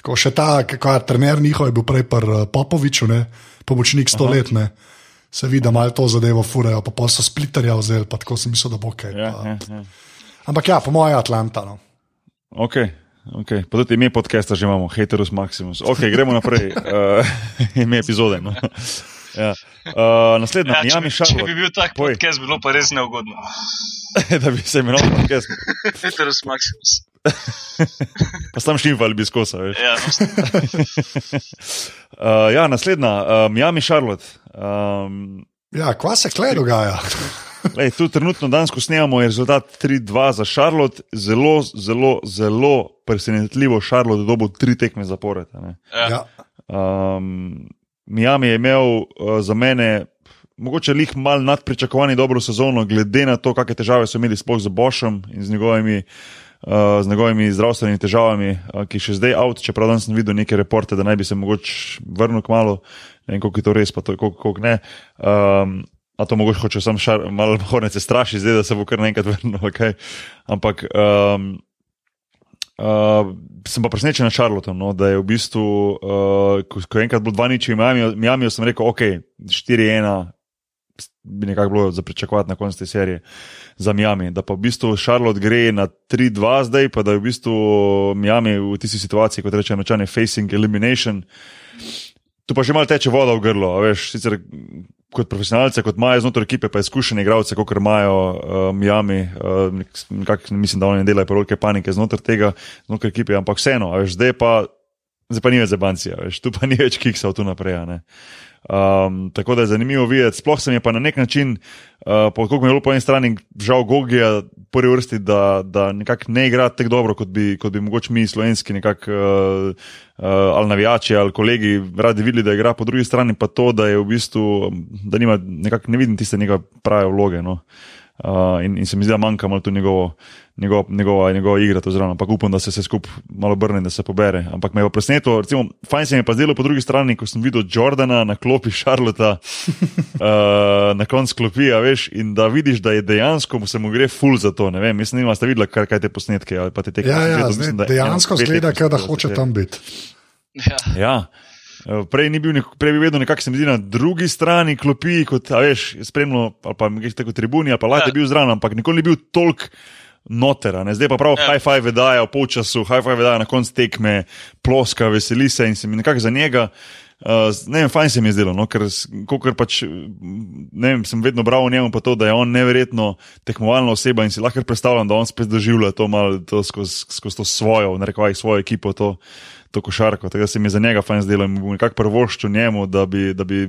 Tako še ta, kakor trener njihov je bil prej pri uh, Popoviču, ne, pomočnik stoletne. Se vidi, da malo to zadevo furajo, pa pol so splitterja vzeli, pa tako sem mislil, da bo kaj. Ja, pa- ja, ja. Ampak ja, po mojem je Atlanta. No. Ok, ok. Pa tudi ime podcasta že imamo, haterus maximus. Ok, gremo naprej. Uh, ime epizode. No. Ja. Uh, naslednja, Ja, Miami bi, če bi bil tak Povej. podcast, bilo pa res neugodno. da bi se imenoval podcast. Heterus Maximus. Pa sam šimfali bi skosa, veš. Ja, no, Uh, ja, naslednja, uh, Miami Charlotte. Um, Ja, kva se kle dogaja? Lej, tu trenutno danes, ko snemamo, je rezultat 3-2 za Charlotte. Zelo, zelo, zelo presenetljivo Charlotte dobo tri tekme zapored. a ne. ja. Ja. Um, Miami je imel uh, za mene mogoče lih mal nadpričakovani dobro sezono, glede na to, kakšne težave so imeli sploh z Bošem in z njegovimi. Uh, z njegovimi zdravstvenimi težavami, uh, ki še zdaj avt, čeprav danes sem videl neke reporte, da naj bi se mogoče vrnil k malu, ne vem, koliko je to res, pa koliko, koliko ne. Um, a to mogoče hoče sam šar, malo hornice straši, zdaj da se bo kar naenkrat vrnil. Okay. Ampak um, uh, sem pa presenečen na Charlotte, no, da je v bistvu, uh, ko, ko je enkrat bilo 2 nič v Miami, Miami sem rekel, ok, 4-1 bi nekako bilo za pričakovati na koncu te serije za Miami. Da pa v bistvu Charlotte gre na 3-2 zdaj, pa da je v bistvu Miami v tisti situaciji, kot rečejo američani, facing elimination. Tu pa že malo teče voda v grlo, veš, sicer kot profesionalce, kot imajo znotraj ekipe, pa izkušeni igralce, kot imajo uh, Miami, uh, nekak, mislim, da oni ne delajo prevelike panike znotraj tega, znotraj ekipe, ampak vseeno, veš, zdaj pa, zdaj pa ni več zebancija, veš, tu pa ni več kiksa tu naprej. ne. Um, tako da je zanimivo videti. Sploh se mi je pa na nek način, uh, koliko mi je bilo po eni strani žal Gogija, prvi vrsti, da, da nekako ne igra tako dobro, kot bi, kot bi mogoče mi, slovenski, nekako, uh, uh, ali navijači ali kolegi, radi videli, da igra, po drugi strani pa to, da je v bistvu, da nima, nekako ne vidim tiste njegove prave vloge. No. Uh, in, in se mi zdi, da manjka malo tu njegovo, njegov, njegova, njegova igra, to zraven. Ampak upam, da se vse skupaj malo obrne, da se pobere. Ampak me je pa presenetilo, recimo, fajn se mi je pa zdelo po drugi strani, ko sem videl Jordana na klopi Šarlota, uh, na koncu klopi, a veš, in da vidiš, da je dejansko mu se mu gre full za to. Ne vem, mislim, da ste videli, kar, kaj te posnetke ali pa te tekme. Ja, sem ja, gledal, mislim, je dejansko zgleda, da hoče tam biti. Ja. Ja. Eh, Prej, ni bil nek, prej bi vedel, nekako se mi zdi na drugi strani klopi, kot veš, je spremljal ali pa nekaj tako tribuni, ali pa lajte Ja. ja. bil zraven, ampak nikoli ni bil toliko notera. Ne? Zdaj pa prav, Ja. high five dajo po času, high five dajo na koncu tekme, ploska, veseli se in se mi nekako za njega. Uh, ne vem, fajn se mi je zdelo, no, ker, kakor pač, vem, sem vedno bral o njemu, pa to, da je on neverjetno tekmovalna oseba in si lahko predstavljam, da on spet doživlja to malo to skozi, skozi to svojo, narekovaj svojo ekipo, to, to košarko. Tako da se mi je za njega fajn zdelo in bi nekako prvoščil njemu, da bi, da bi,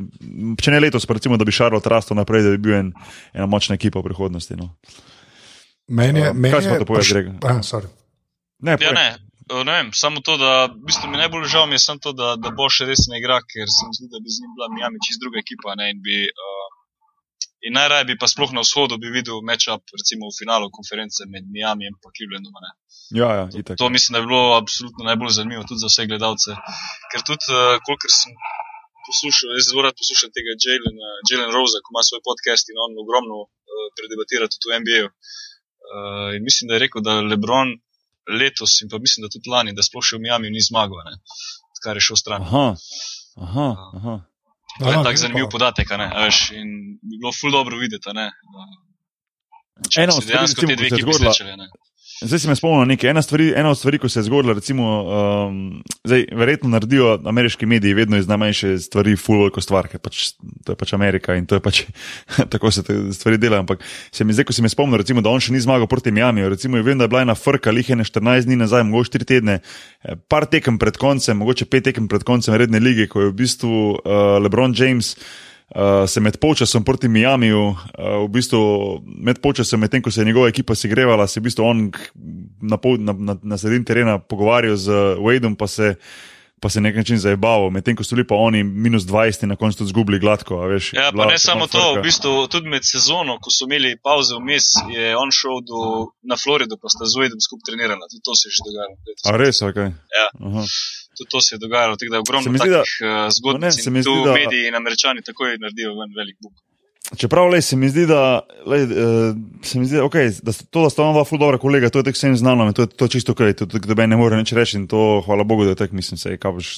če ne letos, recimo, da bi Šarlot rastel naprej, da bi bil en, ena močna ekipa v prihodnosti. No. Meni je, meni kaj smo to povedali, Grega? Ah, sorry. Ne, Ja, ne, ne vem, samo to, da v bistvu mi najbolj žal mi je samo to, da, da bo še res ne igra, ker se mi zdi, da bi z njim bila Miami čist druga ekipa. Ne, in, bi, uh, in najraje bi pa sploh na vzhodu videl matchup, recimo v finalu konference med Miami in Clevelandom. Ja, ja, itak. To mislim, da je bilo absolutno najbolj zanimivo tudi za vse gledalce. Ker tudi, uh, kolikor sem poslušal, jaz zelo rad poslušam tega Jalen, Jalen Rosa, ko ima svoj podcast in on ogromno uh, predebatira tudi v NBA-ju. Uh, in mislim, da je rekel, da Lebron letos in pa mislim, da tudi lani, da sploh še v Miami ni zmagal, kar je šel stran. Aha, aha, aha. To je Aha, tak ja, zanimiv podatek, ne, veš, in bi bilo ful dobro videti, ne. Če bi se dejansko te dve ekipi zgodila- srečali, ne. Zdaj si me spomnil nekaj. Ena, stvari, ena od stvari, ko se je zgodila, recimo, um, zdaj, verjetno naredijo ameriški mediji vedno iz najmanjše stvari, full veliko stvar, ker pač, to je pač Amerika in to je pač tako se te stvari delajo. Ampak se mi zdaj, ko si me spomnil, recimo, da on še ni zmagal proti Miami, recimo, vem, da je bila ena frka, lih je ne 14 dni nazaj, mogoče 4 tedne, eh, par tekem pred koncem, mogoče 5 tekem pred koncem redne lige, ko je v bistvu uh, LeBron James. Uh, se med polčasom proti Miamiju, uh, v bistvu med polčasom, medtem ko se je njegova ekipa segrevala, se je v bistvu on na, pol, na, na, na sredini terena pogovarjal z Wadeom, pa se, pa se na nek način zabaval, medtem ko so bili pa oni minus 20 in na koncu tudi zgubili gladko. Veš, Ja, pa Bila ne ta samo to, frka. v bistvu tudi med sezono, ko so imeli pauze vmes, je on šel do, na Florido, pa sta z Wedom skupaj trenirala. Tudi to se je že dogajalo. A res, ok. Ja. Aha. Tudi to se je dogajalo, tako da je ogromno zdi, da- takih No, zgodb, ne, in se mi zdi, da- mediji in američani takoj naredijo ven velik buk. Čeprav le, se mi zdi, da, lej, uh, se mi zdi, okay, da to, da sta ona dva ful dobra kolega, to je tako vsem znano, to je to čisto ok, to, da meni ne more nič reči in to, hvala Bogu, da je tako, mislim, se je kaj boš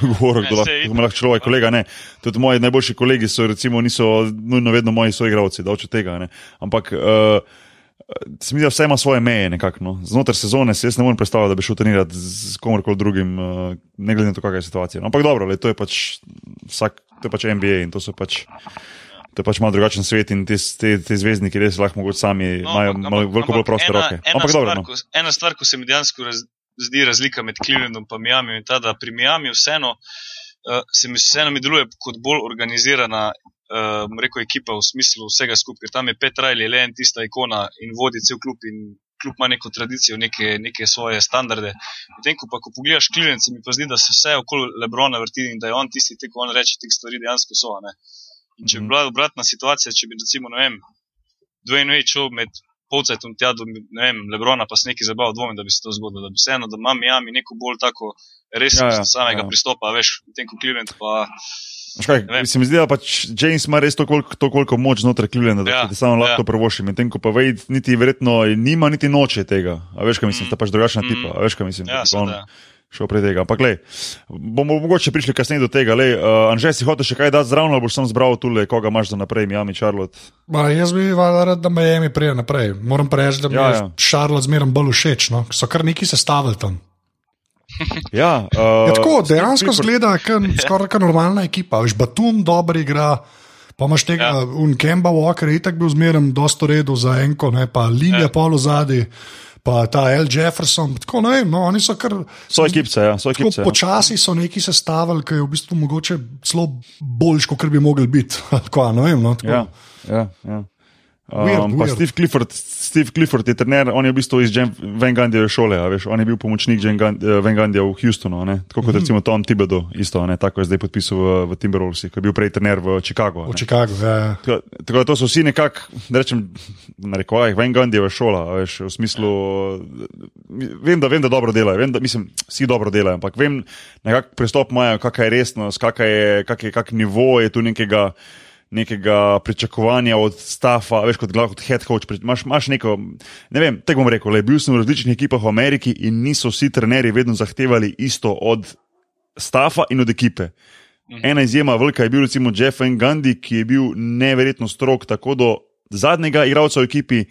govoril, Ne, kdo lahko, lahko človek kolega, ne. Tudi moji najboljši kolegi so, recimo, niso nujno vedno moji soigravci, da oče tega, ne. Ampak, uh, Se mi zdi, da vse ima svoje meje, nekako. No. Znotraj sezone se jaz ne morem predstavljati, da bi šel trenirati z komorkoli drugim, uh, ne glede na to, kakšna je situacija. No, ampak dobro, le, to je pač vsak, to je pač NBA in to so pač. To je pač malo drugačen svet in te, te, te zvezdniki res lahko sami no, imajo ampak- malo veliko bolj proste ena, roke. Ena, Ampak stvar, dobro, no. ko, ena stvar, ko se mi dejansko raz, zdi razlika med Clevelandom in Miami, je ta, da pri Miami vseeno uh, se mi vseeno mi deluje kot bolj organizirana. Uh, rekel ekipa v smislu vsega skupaj, tam je Pet Rajli, le en tista ikona in vodi cel klub in klub ima neko tradicijo, neke, neke svoje standarde. Medtem ko pa, ko pogledaš se mi pa zdi, da se vse okoli Lebrona vrti in da je on tisti, ki on reče, te stvari dejansko so. a Ne? In če bi Mhm. bila obratna situacija, če bi recimo, ne vem, Dwayne Wade šel med polcajtom tja do ne vem, Lebrona, pa se neki zabaval, dvomim, da bi se to zgodilo. Da bi vseeno, da ima Miami neko bolj tako resnost Ja, ja, samega ja. pristopa, veš, tem ko Cleveland pa. Kaj, se mi zdi, da pač James ima res to, koliko, to koliko moč znotraj Clevelanda, da Ja, ti samo lahko ja. ja. prvoši. Medtem ko pa Wade niti verjetno nima niti noče tega. A veš, kaj mislim, Mm. sta pač drugačna Mm. tipa. A veš, kaj mislim. Ja, da bi seveda. Šel pred tega. Ampak, lej, bomo mogoče prišli kasneje do tega. Lej, uh, Anže, si hotel še kaj dati zraven, ali boš sam zbral tule, koga imaš za naprej, Miami, Charlotte. Ma, jaz bi rad, da Miami prije naprej. Moram pa reči, da mi Ja, je ja. Charlotte zmeraj bolj všeč. No? So kar neki sestavili tam. Ja, uh, Je tako, dejansko zgleda kot skoraj kot normalna ekipa. Veš, Batum dobro igra. Pa imaš tega, ja. Ja. un Kemba Walker, je tako bil zmeren, dosto redu za enko, ne, pa Lilja ja. Ja. polo zadnji, pa ta L. Jefferson. Tako ne vem, no, oni so kar. So ekipce, ja, so ekipce. ja. počasi so neki sestavili, ki je v bistvu mogoče celo boljš, kot bi mogli biti. Tako, ne vem, no, tako. Ja, ja, ja. Weird, Um, pa weird. Steve Clifford, Steve Clifford je trener, on je v bistvu iz Van Gandijeve šole, veš, on je bil pomočnik eh, Van Gandija v Houstonu, a ne? tako kot recimo Tom Thibodeau, isto, a ne? tako je zdaj podpisal v, v Timberwolvesih, ki je bil prej trener v Chicagu. V. Chicagu. Ja. Tako, tako da to so vsi nekako, da rečem, na rekovajih, Van Gandijeva šola, veš, v smislu, vem, da, vem, da dobro delajo, vem, da mislim, vsi dobro delajo, ampak vem, nekak pristop imajo, kakšna je resnost, kakšna je, kak je, kak nivo je tu nekega. Nekega pričakovanja od stafa, veš, kot, glav- kot head coach. Imaš, imaš neko, ne vem, tako bom rekel, le, bil sem v različnih ekipah v Ameriki in niso vsi trenerji vedno zahtevali isto od stafa in od ekipe. Ena izjema, velika je bil recimo Jeff Van Gundy, ki je bil neverjetno strok tako do zadnjega igralca v ekipi,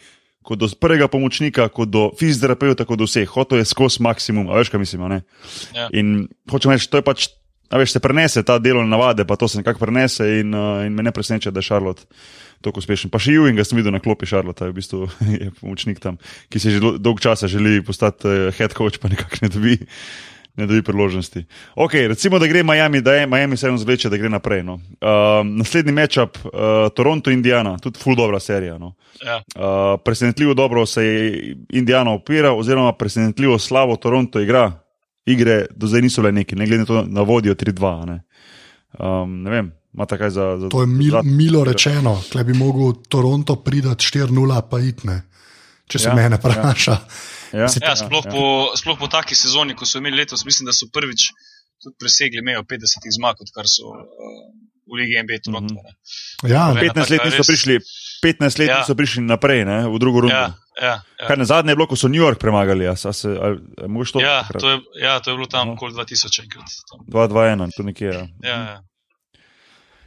kot do prvega pomočnika, kot do fizioterapeuta, kot do vseh. Hotel je skozi maksimum, veš, kaj mislim. Ja. In hočem reči, to je pač. A veš, se prenese ta delovne navade, pa to se nekako prenese in, uh, in me ne preseneča, da je Šarlot tako uspešen. Pa še Ewing, sem videl na klopi Šarlota, je v bistvu je pomočnik tam, ki si že dol- dolg časa želi postati uh, head coach, pa nekako ne dobi, ne dobi priložnosti. Ok, recimo, da gre Miami, da je Miami se eno zvleče, da gre naprej. No. Uh, naslednji matchup, uh, Toronto-Indiana, tudi full dobra serija. No. Ja. Uh, presenetljivo dobro se je Indijana opira, oziroma presenetljivo slabo Toronto igra. Igre do zdaj niso bile neki, ne glede na to, da vodijo 3-2. Ne. Um, ne vem, ima takaj za. za To je mil, milo rečeno, klej bi mogel Toronto pridati 4-0, pa itne, če se Ja, ja, mene vpraša. Ja, Mislim, Ja, sploh, ja. Po, sploh po taki sezoni, ko so imeli letos, mislim, da so prvič tudi presegli mejo 50 zmag, odkar so uh, v Ligi NBA Toronto. Mm Ja, Ena 15 let niso res- prišli, 15 let Ja. niso prišli naprej, ne, v drugo rundo. Ja, ja, ja. na zadnje je bilo, ko so New York premagali, a, a se, a, a mogoče to? Ja, takrat? to je, ja, to je bilo tam Aha. okoli 2000 enkrat. Tam. 2-2-1, to nekje. Ja. Ja, ja.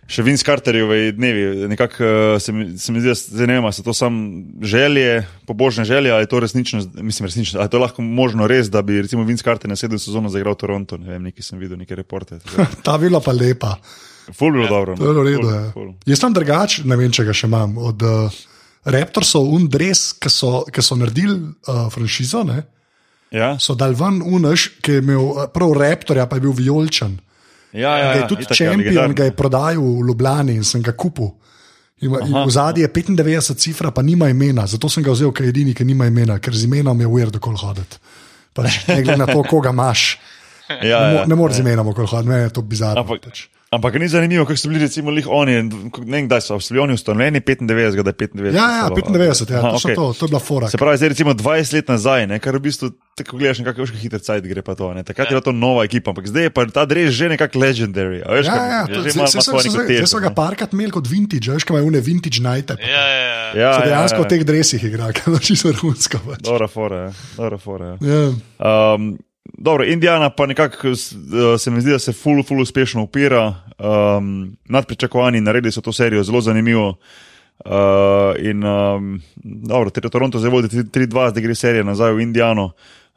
Še Vince Carterjevi dnevi, nekako uh, se, mi- se mi zdi, da ne vem, ali so to samo želje, pobožne želje, ali je to resnično, mislim, resnično, ali je to lahko možno res, da bi recimo Vince Carter na sedem sezono zagral Toronto, ne vem, nekaj sem videl, neke reporte. ta bila pa lepa. Ful bilo dobro. To je bilo. Ful, ja. ful. Jaz sem drugač, ne vem, če ga še imam. Od uh, Raptorsov un dres, ki so, ki so naredili uh, franšizo, ne, Ja, so dal ven unaš, ki je imel uh, prav Raptorja, pa je bil vijoličen. ja, ja, Ja, ja, tudi itak, ja, ga je prodajal v Ljubljani in sem ga kupil. Ima, Aha. v zadnji je 95 cifra, pa nima imena, zato sem ga vzel, ker je edini, ki nima imena, ker z imenom je weird, kako hoditi. Pač, ne glede na to, koga imaš. Ja, Ne, ja, ne moreš z imenom okoli hoditi, meni je to bizarno. Ampak, pač. Ampak ni zanimivo, kako so bili recimo lih oni, ne vem, kdaj so, so bili oni ustanovljeni 95, da je 95. Ja, ja, celo. 95, ja, Aha, točno okej. to, to je bila fora. Se pravi, zdaj recimo 20 let nazaj, ne, kar v bistvu tako gledaš, nekako kako hiter cajt gre pa to. Ne. Takrat je bila to nova ekipa, ampak zdaj je pa ta dres že nekako legendary. a Veš, Ja, kaj- ja, to- že malo ima so- svojo zdaj- so ga parkrat imeli kot vintage, veš, kaj imajo une vintage nighte. Ja, ja, ja. Ja, So ja, dejansko ja, v teh dresih igra, kar je čisto vrhunsko. Pač. Dobra fora, ja. dobra fora. Ja. Ja. Um, dobro, Indijana pa nekako eh, se mi zdi, da se ful, ful uspešno upira. Um, nad pričakovanji naredili so to serijo zelo zanimivo. Uh, in um, dobro, ter Toronto zdaj vodi 3-2, zdaj gre serija nazaj v Indijano.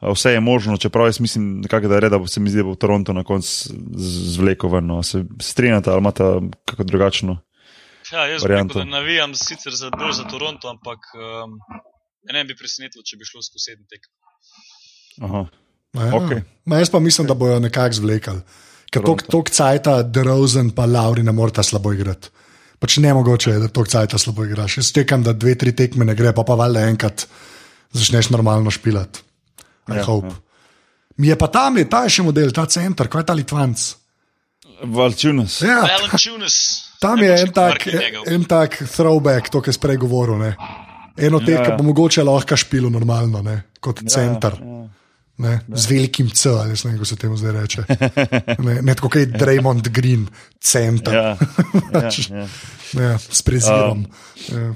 Uh, vse je možno, čeprav jaz mislim, nekako, da je red, da bo se mi zdi, da bo Toronto na koncu z- zvlekel ven. no. Se strinjate ali imate kako drugačno? Ja, jaz bi varianto. rekel, navijam sicer za, bolj za Toronto, ampak um, ne bi presenetilo, če bi šlo skozi sedem tek. Aha. Ja. Okej. Ma jaz pa mislim, da bojo nekako zvlekali. Ker tok, tok cajta, DeRozan pa Lauri ne morata slabo igrati. Pač ne mogoče, je, da tok cajta slabo igraš. Jaz tekam, da dve, tri tekme ne gre, pa pa valjda enkrat začneš normalno špilati. I Ja, ja, hope. ja. Ja. Mi je pa tam, je ta je še model, ta center, kaj je ta Litvanc. Valčunas. Ja, tam je en tak, en tak throwback, to, kar si prej govoril. Ne. Eno teh, Ja, ki ja. bo mogoče lahko špilo normalno, ne, kot Ja, center. ja. Ne, z velikim C, ali ne vem, kako se temu zdaj reče. Ne, ne tako kot je Draymond Green, center, Ja, ja, ja. ne, s prezirom. Ja.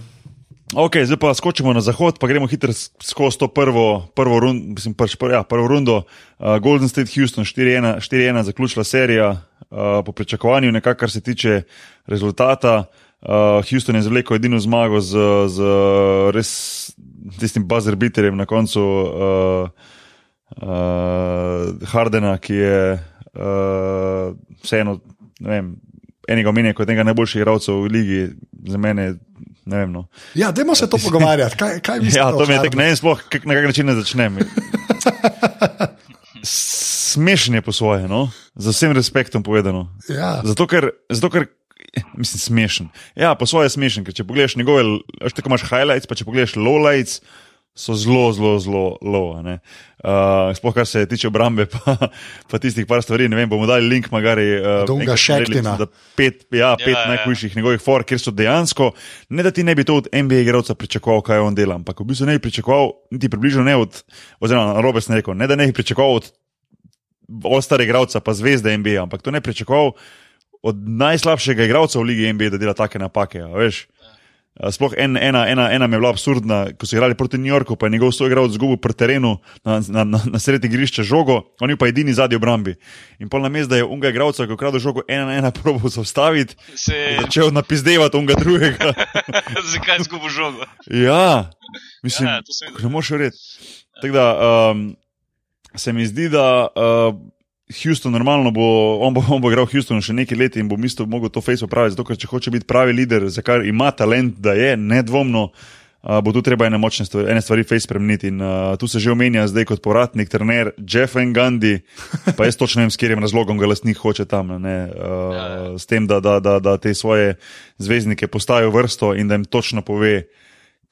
Ok, zdaj pa skočimo na zahod, pa gremo hitro skozi to prvo, prvo, rund, mislim, prš, pr, ja, prvo rundo. Uh, Golden State Houston 4-1 4-1 zaključila serija, uh, po pričakovanju, nekako kar se tiče rezultata. Uh, Houston je zvlekel edino zmago z, z res tistim buzzer beaterjem na koncu uh, uh, Hardena, ki je uh, vseeno, ne vem, enega omenja kot enega najboljših igralcev v ligi, za mene, ne vem. No. ja, dajmo se to pogovarjati. Kaj, kaj Ja, to mi je tako, ne vem sploh, kak, na kak način ne začnem. Smešen je po svoje, no? z vsem respektom povedano. Ja. Zato, ker, zato, ker mislim, smešen. Ja, po svoje je smešen, ker če pogledaš njegove, veš, tako imaš highlights, pa če pogledaš lowlights, so zelo, zelo, zelo ne. Uh, sploh kar se tiče obrambe, pa, pa tistih par stvari. Ne vem, bomo dali link, magari. Uh, Shaktina. mislim, da Pet, ja, pet Ja, ja. najhujših njegovih for, kjer so dejansko, ne da ti ne bi to od NBA igralca pričakoval, kaj on dela, ampak v bistvu ne bi pričakoval, niti približno ne od, oziroma na robe sem rekel, ne da ne bi pričakoval od ostarega igralca, pa zvezde NBA, ampak to ne bi pričakoval od najslabšega igralca v Ligi NBA, da dela take napake. a Veš? Uh, sploh en, ena, ena, ena mi je bila absurdna, ko so igrali proti New Yorku, pa je njegov soigral zgubil pri terenu na, na, na, na sredi igrišča žogo, oni pa edini zadnji obrambi. In pol na mestu, da je unga igralca, ki je ukradel žogo, ena na ena probo zaustaviti, Se je začel napizdevati unga drugega. zakaj izgubil žogo. ja, mislim, Ja, sem videl. ne moreš verjeti. Tako da um, se mi zdi, da uh, Houston normalno bo, on bo, on bo igral v Houstonu še nekaj let in bo mislil, da bo to face opraviti, zato ker če hoče biti pravi lider, za kar ima talent, da je nedvomno. Uh, bo tu treba ene močne stvari, ene stvari face spremeniti. In uh, tu se že omenja zdaj kot povratnik, trener Jeff N. Gandhi, pa jaz točno ne vem, s katerim razlogom ga lastnik hoče tam. Ne, uh, Ja, ja. S tem, da, da, da, da te svoje zvezdnike postavijo vrsto in da jim točno pove,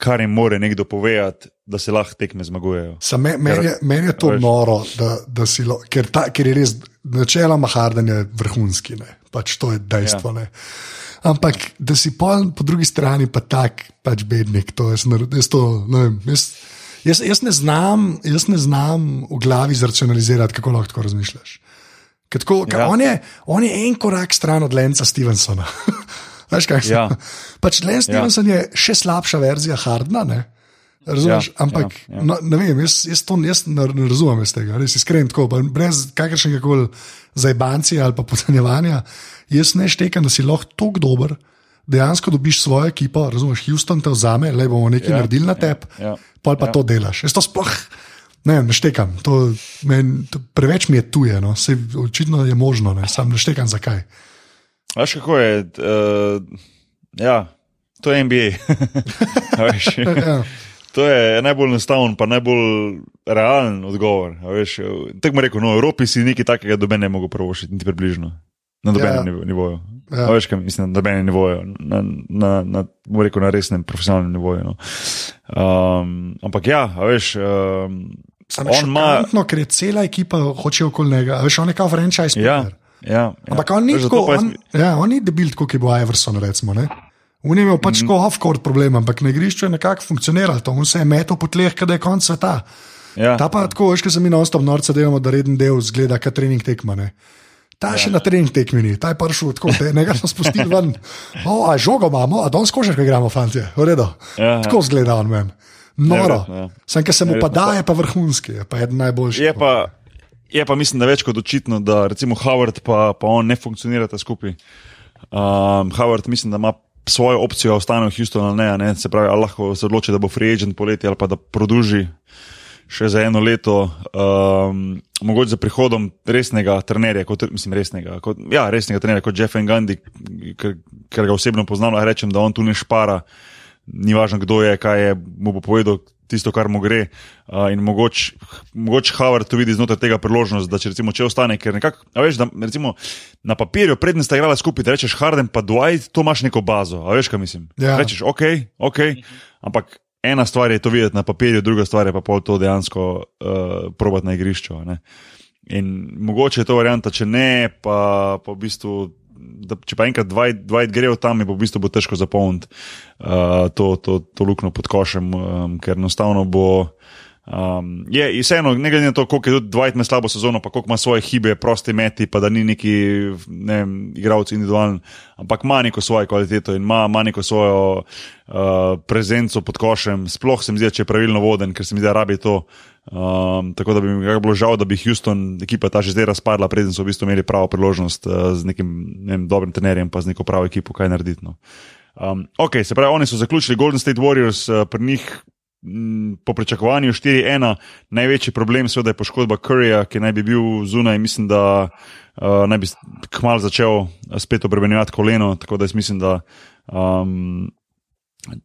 kar jim more nekdo povedati, da se lahko tekme zmagujejo. Me- Meni je, men je to Veš. noro, da, da si lo, ker, ta, ker je res načeloma Harden je vrhunski, ne? pač to je dejstvo. Ja. Ampak da si pol po drugi strani pa tak, pač bednik, to jaz, jaz, to, ne vem, jaz, jaz, jaz, ne znam, jaz ne znam v glavi zracionalizirati, kako lahko tako razmišljaš. Ker Tako. Ja. on, je, on je en korak stran od Lenca Stevensona. Veš, kaj se Ja. Pač Len Stevenson ja. je še slabša verzija Hardna. Ne? Razumeš? Ja, Ampak ja, ja. No, ne vem, jaz, jaz to jaz ne, ne razumem iz tega, res iskren tako, brez kakršnega koli zajbancija ali pa pocenjevanja. Jaz ne štekam, da si lahko tako dober, dejansko dobiš svojo ekipo, razumeš, Houston te vzame, le bomo nekaj Ja, naredili na tebi, ja, ja, pa ja. to delaš. Jaz to sploh ne, ne štekam, to, men, to preveč mi je tuje, no. Sej, očitno je možno, ne. sam ne štekam zakaj. Veš, kako je? Uh, ja, to je NBA. Ja. to je najbolj enostaven, pa najbolj realen odgovor. tako mu rekel, no, v Evropi si nekaj takega doben ne mogo prvošiti, niti približno. Na dobenem Ja. nivoju. Ja. Veš, kaj mislim, na dobenem nivoju, na, na, na, rekel, na resnem profesionalnem nivoju. No. Um, ampak ja, veš. Um, Sam je on ima. ker je cela ekipa hoče okoli njega. A Veš, on je kao franchise. Ja, player. Ja, ja. Ampak on ni tako, on, ja, on ni debil, kot je bil Iverson. Recimo, ne. on je imel pač mm. off-court problem, ampak na igrišču je nekako funkcioniralo. To. On se je metal po tleh, kada je konc sveta. Ja. Ta pa tako, veš, ko se mi non-stop norce delamo, da reden del zgleda, kot trening tekma. Ne. Ta ja. še na trening tekmi ni, ta je prišel tako, te, nekaj smo spustili ven. O, a žogo imamo, a danes košarko igramo, fanti, v redu. Ja, ja. Tako zgleda on meni. Noro. Ja. Sam, ki se mu pa da, je pa vrhunski, je pa eden najboljših. Je pa, je pa, mislim, da več kot očitno, da recimo Howard pa, pa on ne funkcionirata skupaj. Um, Howard mislim, da ima svojo opcijo, da ostane v Houstonu ali ne, ne. Se pravi, ali lahko se odloči, da bo free agent poleti ali pa da produži še za eno leto, um, mogoče za prihodom resnega trenerja, kot, mislim, resnega, kot, ja, resnega trenerja kot Jeff N. Gandhi, ker, ker ga osebno poznam, rečem, da on tu ne špara, ni važno, kdo je, kaj je, mu bo povedal tisto, kar mu gre. Uh, in mogoče mogoč Howard tu vidi znotraj tega priložnost, da če, recimo, če ostane, ker nekako, veš, da recimo, na papirju prednji sta igrala skupaj, da rečeš Harden pa Dwight, to imaš neko bazo, a veš, kaj mislim. Ja. Rečeš, ok, ok, ampak ena stvar je to videti na papirju, druga stvar je pa pol to dejansko uh, probati na igrišču. ne. In mogoče je to varianta, če ne, pa, pa v bistvu. Da, če pa enkrat Dwight, Dwight gre v tam, je pa v bistvu bo težko zapolniti uh, to, to, to luknjo pod košem, um, ker enostavno bo. Um, je vseeno, ne glede na to, koliko je tudi Dwight ima slabo sezono, pa koliko ima svoje hibe, prosti meti, pa da ni neki ne vem, igralec individualen, ampak ima neko svojo kvaliteto in ima, ima neko svojo uh, prezenco pod košem. Sploh se mi zdi, če je pravilno voden, ker se mi zdi, da rabi to. Um, tako da bi mi bilo žal, da bi Houston, ekipa ta že zdaj razpadla, preden so v bistvu imeli pravo priložnost uh, z nekim ne vem, dobrim trenerjem, pa z neko pravo ekipo, kaj narediti. No. Um, ok, se pravi, oni so zaključili Golden State Warriors, uh, pri njih po pričakovanju 4-1, največji problem seveda je poškodba Curryja, ki naj bi bil zunaj, mislim, da uh, naj bi kmal začel uh, spet obremenjevati koleno, tako da jaz mislim, da um,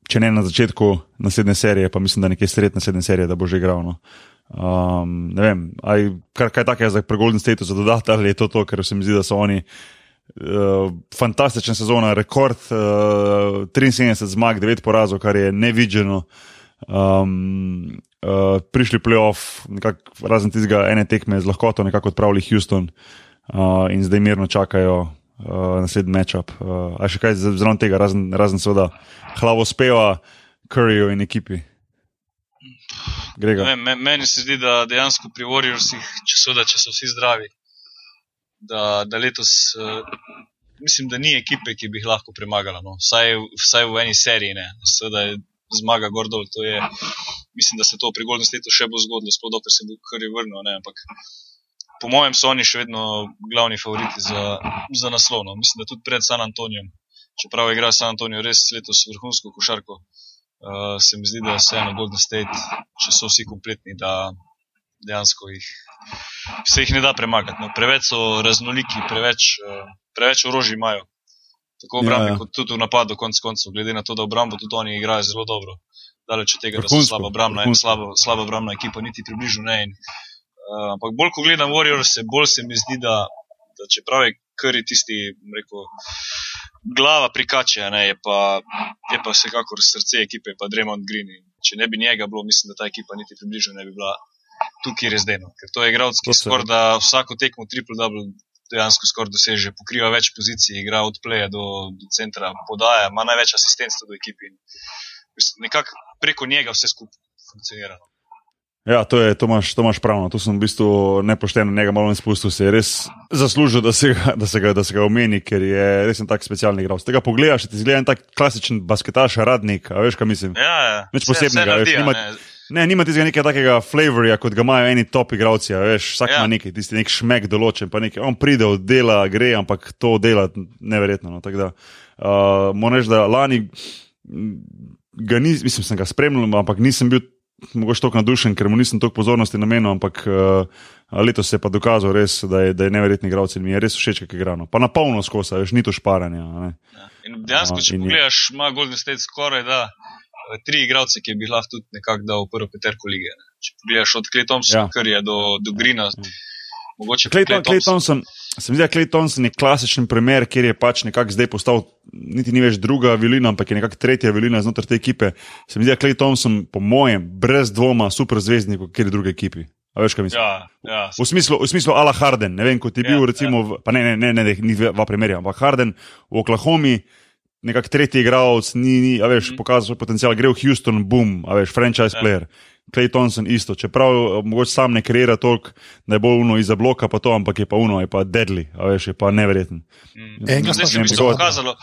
če ne na začetku naslednje serije, pa mislim, da nekje sred naslednje serije, da bo že igral. No. Um, ne vem, aj, kar, kaj takega za pri Golden Stateu za dodati, ali je to to, ker se mi zdi, da so oni. Uh, fantastična sezona, rekord uh, 73 zmag, 9 porazov, kar je nevideno. Um, uh, prišli playoff, nekako, razen tistega ene tekme z lahkoto, nekako odpravili Houston uh, in zdaj mirno čakajo uh, naslednji matchup. Uh, a še kaj zraven tega, razen, razen seveda hlavo speva Curryju in ekipi. Ne Grega. Vem, me- meni se zdi, da dejansko pri Warriorsih, če, seveda, če so vsi zdravi, da, da letos uh, mislim, da ni ekipe, ki bi jih lahko premagala. No. Vsaj, vsaj v eni seriji. Ne. Seveda je zmaga Gordol. Je, mislim, da se to pri Golden Stateu še bo zgodilo, sploh dokler se bo Curry vrnil. Ne. Ampak po mojem so oni še vedno glavni favoriti za, za naslov. No. Mislim, da tudi pred San Antonijem. Čeprav igra San Antonijo res letos vrhunsko košarko, uh, se mi zdi, da se eno Golden State, če so vsi kompletni, da dejansko jih, se jih ne da premagati. No. Preveč so raznoliki, preveč, uh, preveč orožij imajo. Tako v obrambi, ja, kot tudi v napadu, konec koncev, glede na to, da obrambo tudi oni igrajo zelo dobro. Daleč od tega, da so slaba obrambna, slaba, slaba obrambna ekipa, niti približno ne. In, uh, ampak bolj, ko gledam Warriors, bolj se mi zdi, da, da čeprav je kar tisti, rekel, glava prikače, ne, je, pa, je pa vsekakor srce ekipe, pa Dremond Green. In če ne bi njega bilo, mislim, da ta ekipa niti približno ne bi bila tukaj res deno. Ker to je igralec, ki skoraj da vsako tekmo triple-double dejansko skoraj doseže, pokriva več pozicij, igra od pleja do, do centra, podaja, ima največ asistentstva do ekipe. Nekako preko njega vse skupaj funkcionira. No. Ja, to je Tomaš, Tomaš pravno. Tu sem v bistvu nepošteno njega malo izpustil. Se je res zaslužil, da se, ga, da, se ga, da se ga omeni, ker je res en tak specialni igralec. Tega pogledaš, ti zgleda en tak klasičen basketaš, radnik, a veš, kaj mislim? Ja, ja. Nič posebnega. Vse, vse nima, ne. Ne, nima tistega nekega takega flavorja, kot ga imajo eni top igralci. Veš, vsak ja. ima nekaj, tisti nek šmek določen, pa nekaj. On pride od dela, gre, ampak to dela neverjetno. No, da, uh, Moram reči, da lani ga nisem, mislim, sem ga spremljal, ampak nisem bil mogoče tako nadušen, ker mu nisem toliko pozornosti namenil, ampak uh, letos se je pa dokazal, res, da, je, da je neverjetni igralec in mi je res všeč, kaj igra. No. Pa na polno skozi, veš, ni to šparanje. Ja. In dejansko, če uh, pogledaš, ima Golden State skoraj da tri igralce, ki bi lahko tudi nekako dal v prvo peterko lige. Ne. Če pogledaš od Clay Thompsona, ja. kar je do, do Grina. Ja. Mogoče Clay, Clay, Clay Thompson. Se mi zdi, da Clay Thompson je klasičen primer, kjer je pač nekako zdaj postal, niti ni več druga violina, ampak je nekako tretja violina znotraj te ekipe. Se mi zdi, da Clay Thompson, po mojem, brez dvoma, super zvezdnik v kjer druge ekipi. A veš, kaj mislim? Ja, ja. V smislu, v smislu Ala Harden, ne vem, kot je bil, ja, recimo, ja. V, pa ne, ne, ne, ne, ne, ni dva primerja, ampak Harden v Oklahomi nekak tretji igralec, ni, ni, a veš, mm. pokazal svoj potencial, gre v Houston, boom, a veš, franchise yeah. player. Clay Thompson isto, čeprav eh, mogoče sam ne kreira toliko, da je bolj uno iza bloka, pa to, ampak je pa uno, je pa deadly, a veš, je pa neverjeten. Mm. Enega smo še pozabili.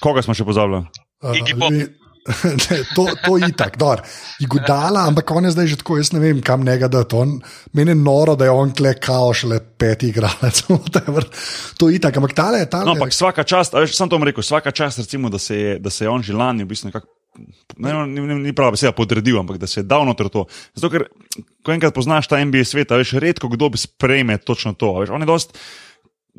Koga smo še pozabili? Uh, to, to je itak, dobro. Igudala, ampak on je zdaj že tako, jaz ne vem, kam da to. Meni je noro, da je on kle kao šele peti igralec. to je itak, ampak tale je tale. No, ampak vsaka čast, veš, sem to rekel, vsaka čast, recimo, da se je, da se je on že lani v bistvu nekako. Ne, no, ni, ni, ni prava beseda podredil, ampak da se je dal noter to. Zato, ker ko enkrat poznaš ta NBA svet, veš, redko kdo bi sprejme točno to. Veš, on je dost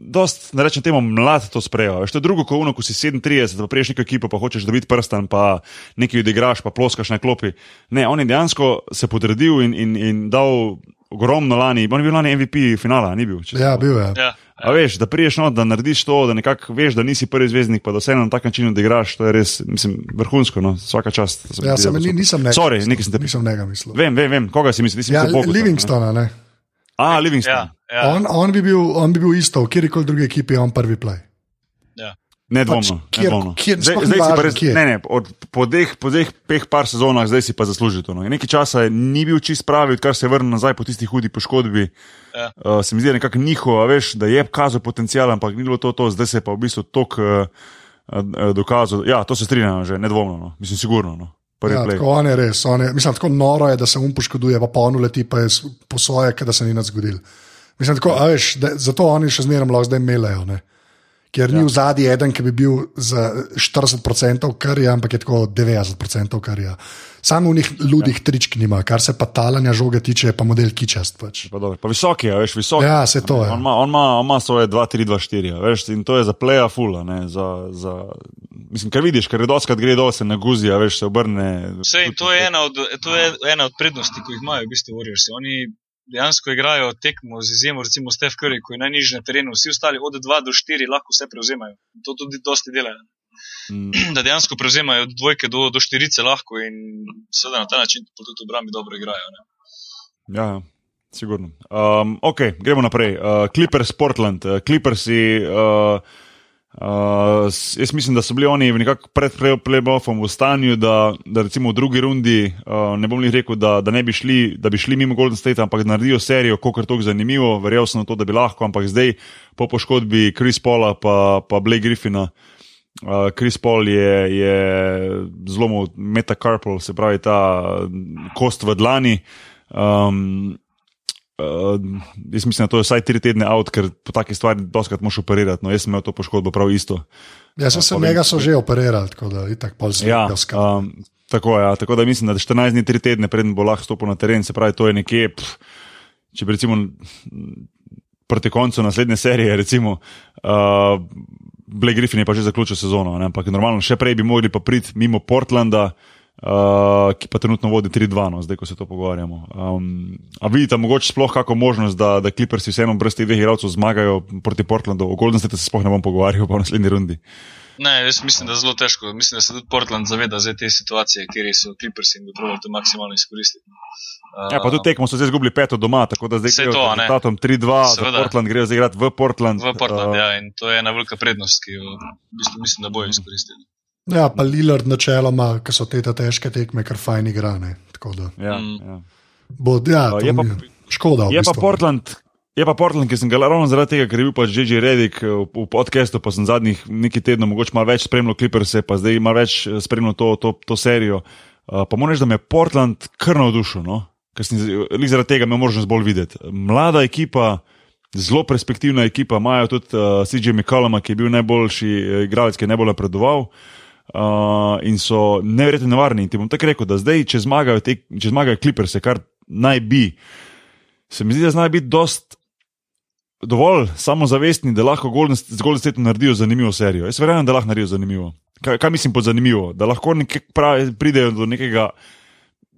dost, da rečem temu, mlad to sprejel. Je drugo, ko, uno, ko si 37, pa priješ neko ekipo, pa hočeš dobiti prsten, pa nekaj odigraš, pa ploskaš na klopi. Ne, on je dejansko se podredil in, in, in dal ogromno lani. On je bil lani MVP finala, ni bil. Ja, bil je. Ja. A veš, da priješ not, da narediš to, da nekako veš, da nisi prvi zvezdnik, pa da vseeno na tak način odigraš, to je res, mislim, vrhunsko, no, vsaka čast. Ja, sem, ni, nisem nekaj. Sorry, nekaj sem te pisal. Nisem nekaj mislil. Vem, vem, vem, koga si misliš? Ja, Livingstona, ne. ne. A, Livingston. Ja, ja. On, on, bi bil, on bi bil isto, v kjerkoli drugi ekipi, on prvi play. Ja. Nedvomno. Pač, kjer, zdaj, zdaj si pa res, ne, ne, od, po teh peh par sezonah, zdaj si pa zaslužil to. No. Nekaj časa ni bil čist pravi, odkar se je vrnil nazaj po tisti hudi poškodbi. Ja. Uh, se mi zdi nekako njihovo, veš, da je kazal potencial, ampak ni bilo to, to zdaj se je pa v bistvu tok uh, uh, dokazal. Ja, to se strinjam že, nedvomno, no. mislim, sigurno. No. Ja, tako on je res. On je, mislim, tako noro je, da se um poškoduje, pa polno leti, pa je po svoje, da se ni nič zgodil. Mislim, tako, veš, da, zato oni še zmeraj lahko zdaj melejo. Ne? Ker ni ja. v zadnji eden, ki bi bil za 40% kar je, ampak je tako 90% kar je. Samo v njih ludih ja. tričk nima, kar se pa talanja žoge tiče, pa model kičast. Pač. Pa, pa visoki je, veš, visoki. Ja, se to je. On ima, on ima, on ima svoje 2-3-2-4, veš, in to je za pleja fula. Ne, za, za, mislim, ker vidiš, ker redoskrat gre dol, se naguzija, veš, se obrne. Vse, to je, ena od, to je ena od prednosti, ki jih imajo, v bistvu, Warriors. Oni dejansko igrajo tekmo z izjemo, recimo Stef Curry, ki je najnižji na terenu, vsi ostali od 2 do 4 lahko vse prevzemajo. To tudi dosti delajo. Mm. da dejansko prevzemajo od dvojke do, do štirice lahko in seveda na ta način tudi obrambi dobro igrajo. Ne? Ja, ja sigurno. Um, ok, gremo naprej. Uh, Clippers Portland, uh, Clippers. Uh, Uh, jaz mislim, da so bili oni nekako pred play- playoffom v stanju, da, da recimo v drugi rundi, uh, ne bom jih rekel, da, da ne bi šli, da bi šli mimo Golden State, ampak naredijo serijo, koliko je to zanimivo. Verjel sem na to, da bi lahko, ampak zdaj po poškodbi Chris Paula pa, pa Blake Griffina. Uh, Chris Paul je, je zlomil metacarpal, se pravi ta mm, kost v dlani. Um, Uh, jaz mislim, da to je vsaj tri tedne out, ker po taki stvari doskrat moš operirati. No, jaz sem imel to poškodbo prav isto. Ja, sem se pa njega so že operirali, tako da je tako pol Ja, zelo um, tako, ja, tako da mislim, da 14 dni, 3 tedne, preden bo lahko stopil na teren, se pravi, to je nekje, pf, če bi recimo proti koncu naslednje serije, recimo, uh, Blake Griffin je pa že zaključil sezono, ne, ampak normalno še prej bi mogli pa priti mimo Portlanda. Uh, ki pa trenutno vodi 3-2, no, zdaj ko se to pogovarjamo. Um, a vidite, mogoče sploh kako možnost, da, da Clippersi vseeno brez teh dveh igralcev zmagajo proti Portlandu, o Golden State se sploh ne bom pogovarjal pa v naslednji rundi. Ne, jaz mislim, da je zelo težko. Mislim, da se tudi Portland zaveda zdaj te situacije, kjer so Clippers in bi probali to maksimalno izkoristiti. Uh, Ja, pa tudi tekmo so zdaj izgubili peto doma, tako da zdaj grejo z rezultatom 3-2, za Seveda. Portland grejo zdaj igrati v Portland. v Portland, Uh, ja, in to je ena velika prednost, ki jo v bistvu mislim, da bojo izkoristili. Ja, pa Lillard načeloma, ki so te ta težke tekme, kar fajn igrane. Tako da ja, Mm. ja. bo, ja, to je pa- mi je škoda. v Je pa bistvu. Portland. Je pa Portland, ki sem ga ravno zaradi tega, ker je bil pač J.J. Redick v, v podkastu, pa sem zadnjih nekaj tednov mogoče malo več spremljal Clippers, pa zdaj malo več eh, spremljal to, to, to serijo. Uh, pa moram reči, da me je Portland kar navdušil, no? ker sem lik zaradi tega imel možnost bolj videti. Mlada ekipa, zelo perspektivna ekipa, imajo tudi uh, CJ McColluma, ki je bil najboljši eh, igralec, ki je najbolj napredoval. Uh, in so neverjetno nevarni. In ti bom tako rekel, da zdaj, če zmagajo, te, če zmagajo Clippers, kar naj bi, se mi zdi, da znajo biti dost dovolj samozavestni, da lahko Golden, z Golden State naredijo zanimivo serijo. Jaz verjamem, da lahko naredijo zanimivo. Kaj, kaj mislim pod zanimivo? Da lahko pravi, pridejo do nekega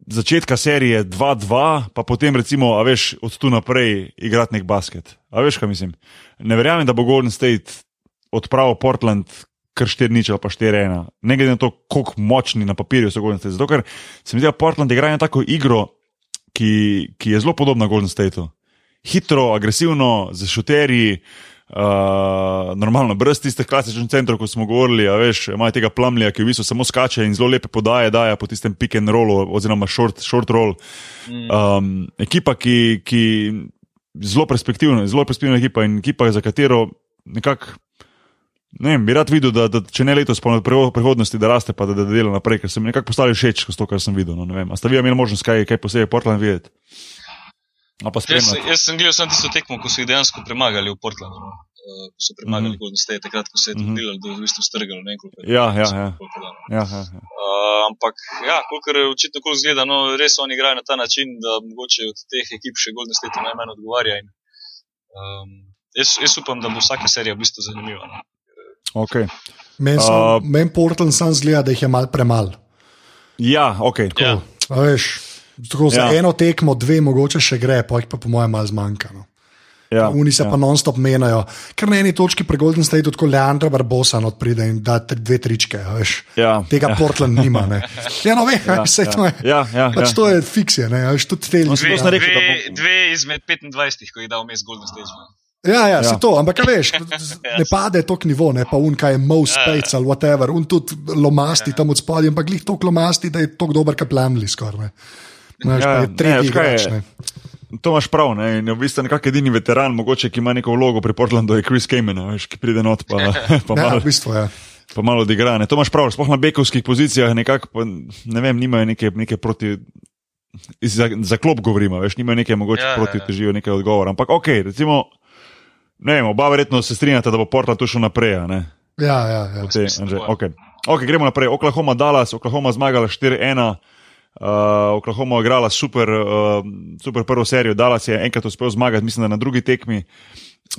začetka serije 2-2, pa potem recimo, a veš, od tu naprej igrati nek basket. A veš, kaj mislim? Ne verjamem, da bo Golden State odpravil Portland. Kar 4 nič ali pa 4 1. Ne glede na to, kako močni na papirju so Golden State. Zato, ker se mi zdi, da Portland igra eno tako igro, ki, ki je zelo podobna Golden Stateu. Hitro, agresivno, z šuterji, uh, normalno, brez tistih klasičnih centrov, kot smo govorili, a veš, imajo tega plamlja, ki v bistvu samo skače in zelo lepe podaje daje po tistem pick and rollu, oziroma short, short roll. Um, ekipa, ki, ki zelo perspektivna, zelo perspektivna ekipa in ekipa, za katero nekako. Ne vem, bi rad videl, da, da če ne letos, pa v priho- prihodnosti, da raste, pa da, da dela naprej, ker se mi nekako postali všeč skozi to, kar sem videl. No, ne vem, a ste vi imeli možnost kaj, kaj posebej Portland videti? Pa Jaz, jaz sem gledal samo tisto tekmo, ko so jih dejansko premagali v Portlandu. No. Uh, ko so premagali mm. -hmm. Golden State, takrat, ko se je to mm -hmm. v bistvu strgalo. Ne, vem, koliko je- Ja, ja, ja. koliko je dano. Ja, ja, ja. Uh, ampak, ja, kolikor je očitno kol zgleda, no, res oni igrajo na ta način, da mogoče od teh ekip še Golden State najmanj odgovarja. In, um, jaz, jaz upam, da bo vsaka serija v bistvu zanimiva. No. Okay. Meni Uh, uh, men Portland sam zgleda, da jih je mal premal. ja, okay. Ja. A Veš, tako za Ja. ja. eno tekmo, dve mogoče še gre, pa jih pa po mojem malo zmanjka. No. ja, Oni se ja. ja. pa non-stop menjajo. Ker na eni točki pri Golden Stateu tako Leandro Barbosa not pride in da tri, dve tričke. a Veš. Ja, Tega ja. ja. Portland nima. Ne. Ja, no, ve, ja, vse ja. to je. Ja, ja, pač ja. to je fiksija, ne, veš, tudi te No, ljudi. to sem rekel, da dve, bo- dve izmed 25, ko jih da vmes Golden State. No. Ja, ja, Ja. ja. to, ampak a veš, ne pade tok nivo, ne pa un, kaj je Mo Space ali whatever, un tudi lomasti tam od spodaj, ampak glih tok lomasti, da je tok dober, kot plamli skoraj. Ne, Ja, ja, ne, je kaj je? igrač. Ne. To imaš prav, ne? in v bistvu nekako edini veteran, mogoče, ki ima neko vlogo pri Portlandu, je Chris Kamen, veš, ki pride not pa, pa Ja, malo v bistvu je. pa malo odigra. Ne, to imaš prav, sploh na bekovskih pozicijah, nekako, pa, ne vem, nimajo neke, neke proti. Za, za klop govorimo, veš, nimajo neke mogoče Ja, ja, ja, proti ja. težijo nekaj odgovora. Ampak ok, recimo, ne vem, oba verjetno se strinjata, da bo Portland tu šel naprej. a Ne? Ja, ja, ja. Te, Anže, okay. Okay, gremo naprej. Oklahoma, Dallas, Oklahoma zmagala 4-1. Uh, Oklahoma je igrala super, uh, super prvo serijo, Dallas je enkrat uspel zmagati, mislim, da na drugi tekmi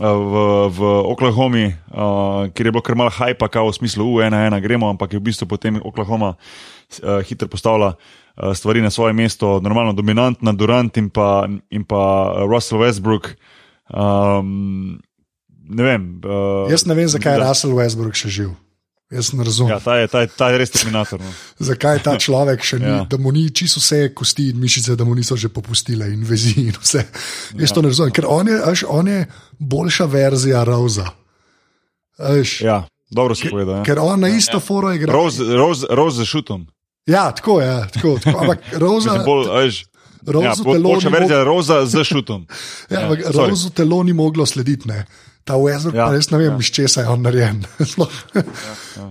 uh, v, v Oklahomi, uh, kjer je bilo kar malo hajpa, kao v smislu U1-1 gremo, ampak je v bistvu potem Oklahoma uh, hitro postavila uh, stvari na svoje mesto, normalno dominantna Durant in pa, in pa Russell Westbrook. Um, ne vem. Uh, Jaz ne vem, zakaj je da- Russell Westbrook še živ. Jaz ne razumem. Ja, ta je, ta je, ta je res terminator. No. Zakaj ta človek še ni, Ja. ja. da mu ni čisto vse kosti in mišice, da mu niso že popustile in vezi in vse. Jaz ja. to ne razumem, ker on je, až, on je boljša verzija Rosa. Až, ja. Ja, Dobro si povedal. Ja. Ker on na isto foro igra. Rose za šutom. Ja, tako je. Ja, tako, tako. Ampak Roza, veš, ja, telo boljša ni mog- verzija Roza za šutom. ja, ampak Ja. Rozu telo ni moglo slediti. Ne. Ta Westbrook, Ja, ja, res ne vem, ja. iz česa je on narejen. Sploh.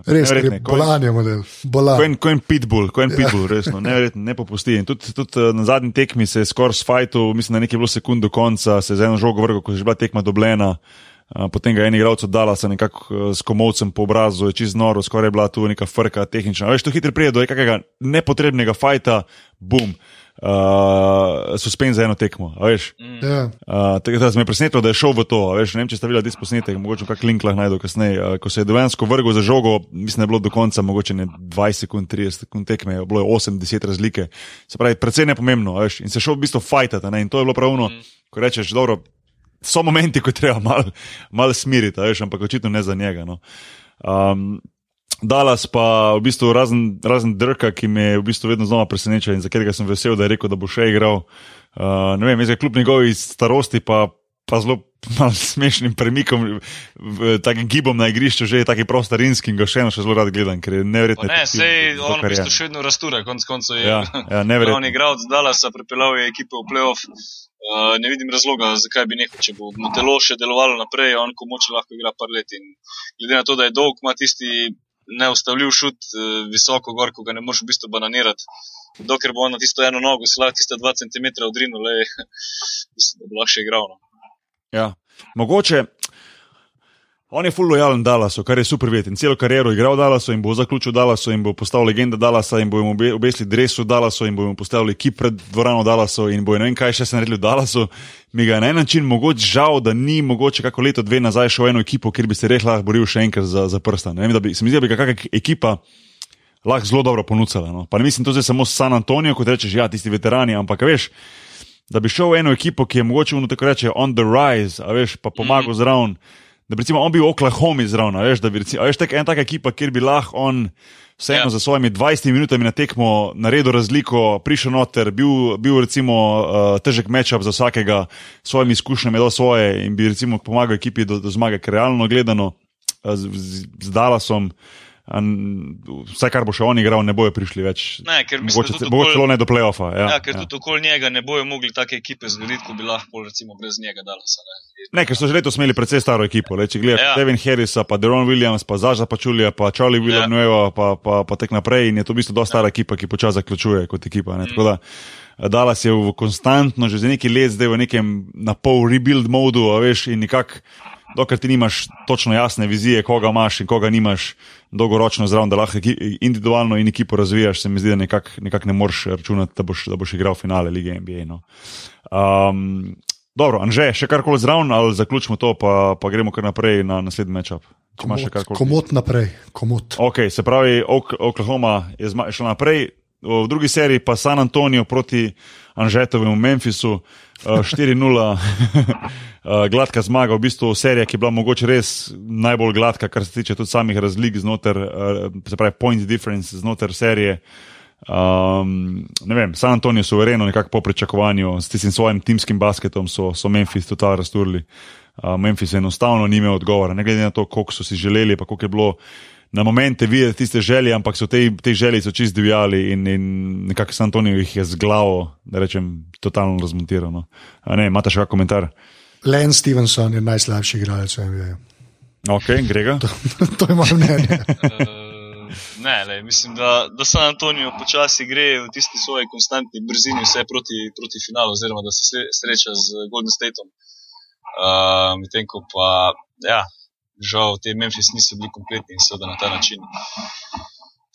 Res, ker je je- bolan je model. Bolan. Ko en pitbull, ko en pitbull, resno, neverjetno, ne popusti. In tudi, tudi eh, na zadnji tekmi se je skoraj sfajtu, mislim, da nekaj je bilo sekund do konca, se je z eno žogo vrgel, ko je že bila tekma dobljena. Uh, potem ga je en igralec oddala, se nekako uh, s komovcem po obrazu, je čez noro, skoraj je bila tu neka frka, tehnična. Veš, to hitro pride do nekakega nepotrebnega fajta, bum, uh, suspend za eno tekmo. a Veš, Ja. Uh, tako da me je presenetilo, da je šel v to. Veš, ne vem, če ste videli tisti posnetek, mogoče kak link lahko najdemo kasneje. Uh, ko se je dejansko vrgel za žogo, mislim, da je bilo do konca mogoče ne 20 sekund, 30 sekund tekme, bilo je 8-10 razlike. Se pravi, predvsej nepomembno. Veš, in se šel v bistvu fajtati. In to je bilo pravno, mm. ko rečeš, dobro, so momenti, ko treba malo mal smiriti, veš, ampak očitno ne za njega. No. Um, Dallas pa v bistvu razen, razen Drka, ki me je v bistvu vedno znova presenečal in za katerega sem vesel, da je rekel, da bo še igral. Uh, ne vem, jaz ga kljub njegovi starosti pa, pa zelo smešnim premikom, takim gibom na igrišču, že je taki prostarinski in ga še eno še zelo rad gledam, ker je neverjetno. Ne, efektiven sej to, on v je. bistvu še vedno rastura, konc koncev je. Ja, ja, On neverjetno. je igral z Dallasa, pripeljal je ekipo v playoff. Uh, ne vidim razloga, zakaj bi nehal, če bo mu telo še delovalo naprej, on ko moče lahko igra par let. In glede na to, da je dolg, ima tisti neustavljiv šut uh, visoko gor, ko ga ne moreš v bistvu bananirati. Dokler bo on na tisto eno nogo, se lahko tiste dva centimetra odrinil, le, mislim, da bo lahko še igral. No. Ja. Mogoče. On je full lojalen Dallasu, kar je super videti. In celo kariero je igral Dallasu in bo zaključil Dallasu in bo postal legenda Dallasa in bo jim obe- obesili dres v Dallasu in bo jim postavili kip pred dvorano Dallasu in bo ne vem kaj še se naredili v Dallasu. Mi ga je na en način mogoče žal, da ni mogoče kako leto, dve nazaj šel v eno ekipo, kjer bi se res lahko boril še enkrat za, za prsta. Ne vem, da bi, se mi zdi, da bi kakšna ekipa lahko zelo dobro ponudila. No. Pa ne mislim to zdaj samo San Antonijo, kot rečeš, ja, tisti veterani, ampak veš. Da bi šel v eno ekipo, ki je mogoče tako reče on the rise, a veš, pa pomagal mm. zraven, da bi recimo on bil v Oklahomi zraven, veš, da bi recimo, veš, tak, ena taka ekipa, kjer bi lahko on vseeno Ja. za svojimi 20 minutami na tekmo naredil razliko, prišel noter, bil, bil recimo uh, težek matchup za vsakega, s svojimi izkušnjami dal svoje in bi recimo pomagal ekipi do, do zmage, ker realno gledano uh, z, z, z Dallasom. An, Vse, kar bo še on igral, ne bojo prišli več. Ne, ker mogoče ce- mogoče celo ne do playoffa. Ja, Ja, ker tudi okoli njega ne bojo mogli take ekipe zgraditi, kot bi lahko recimo brez njega Dallasa. Ne. Ne, ker so že letos imeli precej staro ekipo. Le, če gledaš Ja. ja. Devin Harrisa, pa Deron Williams, pa Zaža Pačulija, pa Charlie Villanueva, ja. pa, pa, pa tek naprej. In je to v bistvu dosta stara ekipa, ki počasi zaključuje kot ekipa. Ne. Tako da eh, Dallas je v konstantno, že za neki let zdaj v nekem na pol rebuild modu, veš, in nekako. Dokler ti nimaš točno jasne vizije, koga imaš in koga nimaš dolgoročno zraven, da lahko individualno in ekipo razvijaš, se mi zdi, da nekako nekak ne moreš računati, da boš, da boš igral finale lige NBA. No. Um, dobro, Anže, še karkoli zraven, ali zaključimo to, pa, pa gremo kar naprej na naslednji matchup. Komot, komot naprej, komot. Ok, se pravi, Ok- Oklahoma je šla naprej, v drugi seriji pa San Antonijo proti Anžetovemu Memphisu, eh, 4-0, eh, gladka zmaga, v bistvu serija, ki je bila mogoče res najbolj gladka, kar se tiče tudi samih razlik znotraj, eh, se pravi, point difference znotraj serije. Um, ne vem, San Antonijo suvereno, nekako po pričakovanju, s tistim svojim timskim basketom so, so Memphis totalno razturili. Uh, Memphis enostavno ni imel odgovora, ne glede na to, koliko so si želeli, pa koliko je bilo na momente videti tiste želje, ampak so te, te želje so čist divjali in, in nekako San Antonijo jih je z glavo, da rečem, totalno razmontirano. A Ne, imate še kak komentar? Len Stevenson je najslabši igralec v NBA. Ok, Grega. to je moje mnenje. Uh, ne, lej, mislim, da, da San Antonijo počasi gre v tisti svoji konstantni brzini, vse proti, proti finalu, oziroma da se sre- sreča z Golden Stateom. Uh, Medtem ko pa, ja, žal, te Memphis niso bili kompletni in seveda na ta način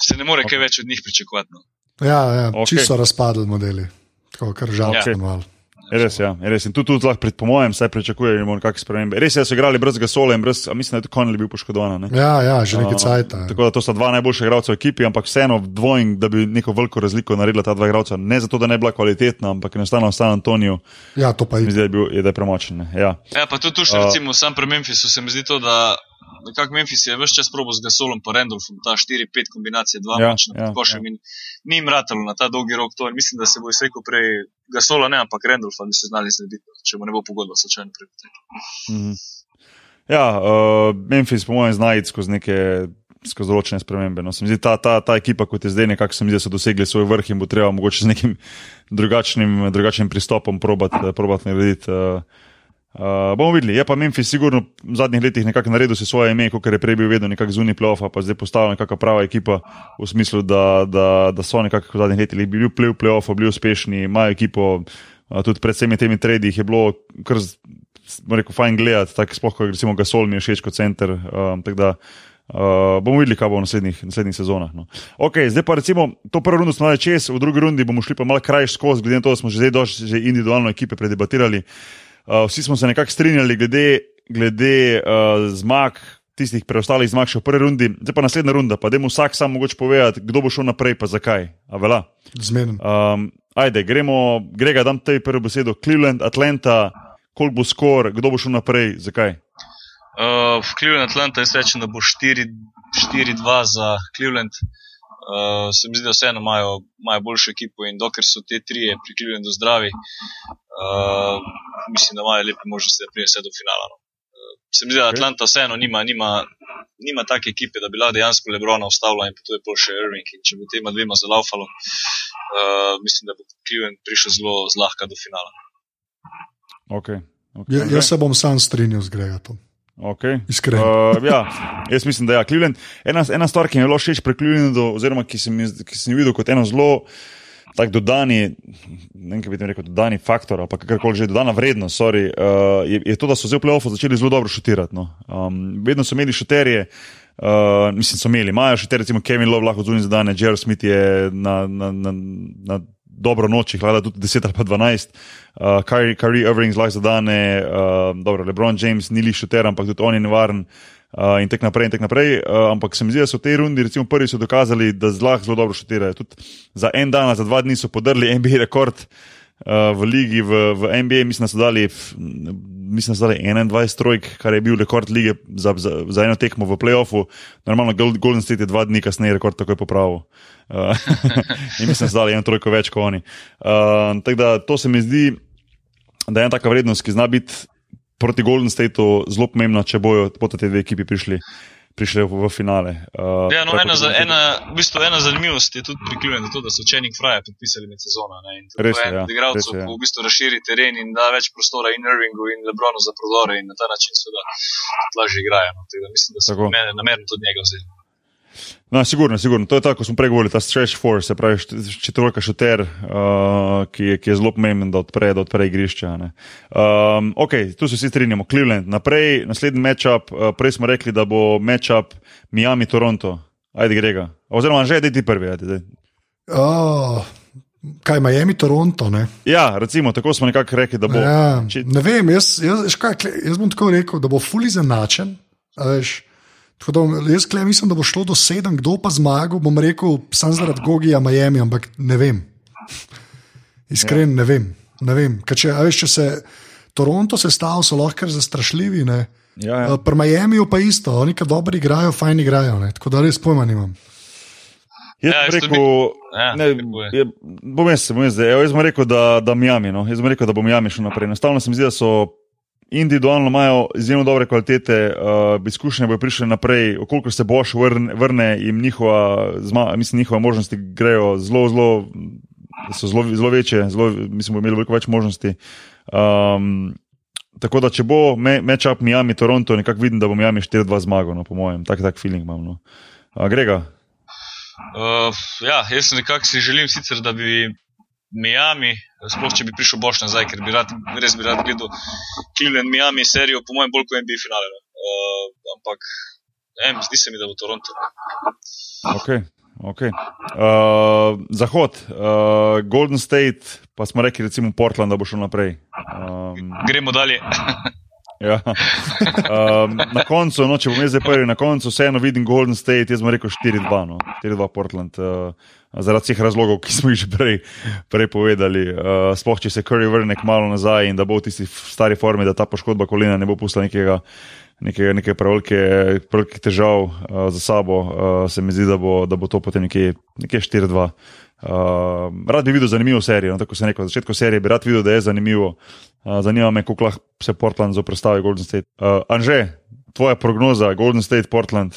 se ne more kaj več od njih pričakovati. No. Ja, ja Ok. okay. čisto so razpadli modeli. Tako, kar žalostno Ja. Malo. Je Res, ja, je res. In tu tudi lahko, pred- po mojem, vsaj pričakujemo kakšne spremembe. Res je, da so igrali brez Gasola in brez, a mislim, da je tudi Konel bil poškodovan. ne? Ja, ja, že nekaj Uh, cajt. Tako da to sta dva najboljša igralca v ekipi, ampak vseeno dvojn, da bi neko veliko razliko naredila ta dva igralca. Ne zato, da ne bi bila kvalitetna, ampak enostavno San Antonijo, Ja, to pa je. da je, bil, je, da je premočen. ne. Ja. Ja, pa tudi tu še, Uh, recimo, sam pri Memphisu se mi zdi to, da nekako Memphis je vse čas probo z Gasolom in Randolphom, ta 4-5 kombinacije, dva Ja, močna ja, pod košem in ni jim ratalo na ta dolgi rok to in mislim, da se bo izrekel prej Gasola, ne, ampak Randolpha bi se znali znebiti, če mu ne bo pogodba slučajno prepotekla. Mhm. Ja, uh, Memphis, po mojem, znajti skozi neke skozi določene spremembe. No, zdi, ta, ta, ta ekipa, kot je zdaj, nekako se mi zdi, da so dosegli svoj vrh in bo treba mogoče z nekim drugačnim, drugačnim pristopom probati probat narediti. Uh, uh, bomo videli. Je pa Memphis sigurno v zadnjih letih nekako naredil svoje ime, kot je prej bil vedno nekako zunaj play-offa, pa zdaj postala nekakšna prava ekipa v smislu, da, da, da so nekako v zadnjih letih bili v play-offu, bili uspešni, imajo ekipo. Uh, tudi pred vsemi temi tredi je bilo kar, rekel, fajn gledati, tako sploh, ko recimo Gasol mi je všeč kot center. Um, Uh, bomo videli, kaj bo v naslednjih, naslednjih sezonah. No. Okay, zdaj pa recimo to prvo rundo smo imeli čez, v drugi rundi bomo šli pa malo krajš skozi, glede na to, da smo že zdaj došli že individualno ekipe predebatirali. Uh, vsi smo se nekako strinjali glede, glede uh, zmag, tistih preostalih zmag še v prvi rundi, zdaj pa naslednja runda, pa da mu vsak sam mogoče povedati, kdo bo šel naprej, pa zakaj. Zmeden. Um, ajde, gremo, grega, dam tej prvo besedo. Cleveland, Atlanta, koliko bo skor, kdo bo šel naprej, zakaj? Uh, v Cleveland Atlanta jaz rečem, da bo 4-2 za Cleveland. Uh, se mi zdi, da vseeno imajo, imajo boljšo ekipo in dokler so te tri pri Clevelandu zdravi, uh, mislim, da imajo lepe možnosti, da pridejo do finala. No. Uh, se mi zdi, da Atlanta vseeno nima, nima, nima take ekipe, da bi lahko dejansko Lebrona ustavila in potem je še Irving. In če bo tema dvema zalaufalo, uh, mislim, da bo Cleveland prišel zelo zlahka do finala. Okay. Okay. Ja, jaz se bom sam strinjal z Gregatom. Okay. Iskreno. Uh, ja, jaz mislim, da je ja. Cleveland. Ena, ena stvar, ki mi je zelo všeč pri Clevelandu, oziroma ki sem, ki sem videl kot eno zelo tak dodani, ne vem, kaj bi rekel, dodani faktor ali kakorkoli že, dodana vrednost, sorry, uh, je, je to, da so zdaj v play-offu začeli zelo dobro šutirati. No. Um, vedno so imeli šuterje. Uh, mislim, so imeli, imajo še te, recimo, Kevin Love, lahko zunaj zadane, Jerry Smith je na, na, na, na dobro noč, hvala tudi 10 ali pa 12, uh, Kyrie, Kyrie Irving zlah zadane, uh, dobro, LeBron James ni li šuter, ampak tudi on je nevaren. Uh, in tako naprej, in tako naprej. Uh, ampak se mi zdi, da so v tej rundi, recimo, prvi so dokazali, da zelo, zelo dobro šutirajo. Tudi za en dan, za dva dni so podrli NBA rekord uh, v ligi, v, v NBA, mislim, da so dali, mislim, da dali 21 trojk, kar je bil rekord lige za, za, za eno tekmo v playoffu. Normalno, Golden State je dva dni kasneje rekord takoj popravil. Uh, in mislim, da dali eno trojko več kot oni. Uh, tako da to se mi zdi, da je ena taka vrednost, ki zna biti proti Golden Stateu zelo pomembna, če bojo te dve ekipi prišli. Prišli v, finale. Uh, ja, no, ena, za, ena, v bistvu ena zanimivost je tudi prikrivena, da so Čenik Fraja podpisali med sezono. Res je. Ja, igralcev, ki v bistvu razširi teren in da več prostora in Irvingu in Lebronu za prodore in na ta način seveda lažje igrajo. No. Mislim, da so namerno tudi njega vzeli. No, sigurno, sigurno. To je tako, kot smo prej govorili, ta stretch force, se pravi, četvrka šuter, uh, ki, ki je zelo pomemben, da odpre, da odpre igrišče. Um, ok, tu se vsi strinjamo, Cleveland. Naprej, naslednji matchup, uh, prej smo rekli, da bo matchup Miami-Toronto. Ajde, grega. Oziroma, že je ti prvi. Ajde, oh. Kaj Miami, Toronto? Ne? Ja, recimo, tako smo nekako rekli, da bo. Ja. Ne vem, jaz, jaz, kaj, jaz bom tako rekel, da bo fully zanačen. Veš, Da, jaz klej, mislim, da bo šlo do sedem, kdo pa zmagal. Bom rekel, sam zaradi Gogija, Miami, ampak ne vem. Iskreno ja. ne vem. Ne vem. Če, veš, če se Toronto sestavlja, so lahko zastrašljivi. Ja, ja. Eh, pri Miami pa isto, oni ki dobro igrajo, fajn igrajo. Ne? Tako da res pojma nimam. Jaz ja, rekel, ja, ne, je, bom jaz, bom jaz, jaz bom rekel, da, da Miami. No. Jaz bom rekel, da bo Miami šel naprej. Enostavno se mi zdi, da so individualno imajo izjemno dobre kvalitete, uh, izkušnje bojo prišle naprej, okoliko se boš vrne, vrne jim njihova, zma, mislim, njihove možnosti grejo zelo, zelo, so zelo, zelo večje, zelo, mislim, bomo imeli veliko več možnosti. Um, tako da, če bo matchup Miami, Toronto, nekako vidim, da bo Miami 4-2 zmagal, no, po mojem, tak, tak feeling imam. No. Uh, Grega. Uh, ja, jaz nekako si želim sicer, da bi Miami, sploh če bi prišel boš nazaj, ker bi rad, res bi rad gledal Cleveland, Miami serijo, po mojem, bolj kot NBA finale. Uh, ampak, ne, zdi se mi, da bo Toronto. Okay. Okay. Uh, zahod, uh, Golden State, pa smo rekli, recimo Portland, da bo šel naprej. Um, Gremo dalje. Ja. Um, na koncu, no, če bom jaz zdaj prvi, na koncu vseeno vidim Golden State, jaz bom rekel 4-2, no, 4-2 Portland. Uh, zaradi vseh razlogov, ki smo jih že prej, prej povedali. Uh, sploh če se Curry vrne malo nazaj in da bo v tisti stari formi, da ta poškodba kolena ne bo pustila nekega. Nekaj, nekaj prevelikih težav uh, za sabo, uh, se mi zdi, da bo, da bo to potem nekje, nekje 4-2. Uh, rad bi videl zanimivo serijo. No, tako se rekel, na začetku serije bi rad videl, da je zanimivo. Uh, zanima me, kako lahko se Portland zoprstavi Golden State. Uh, Anže, tvoja prognoza, Golden State, Portland.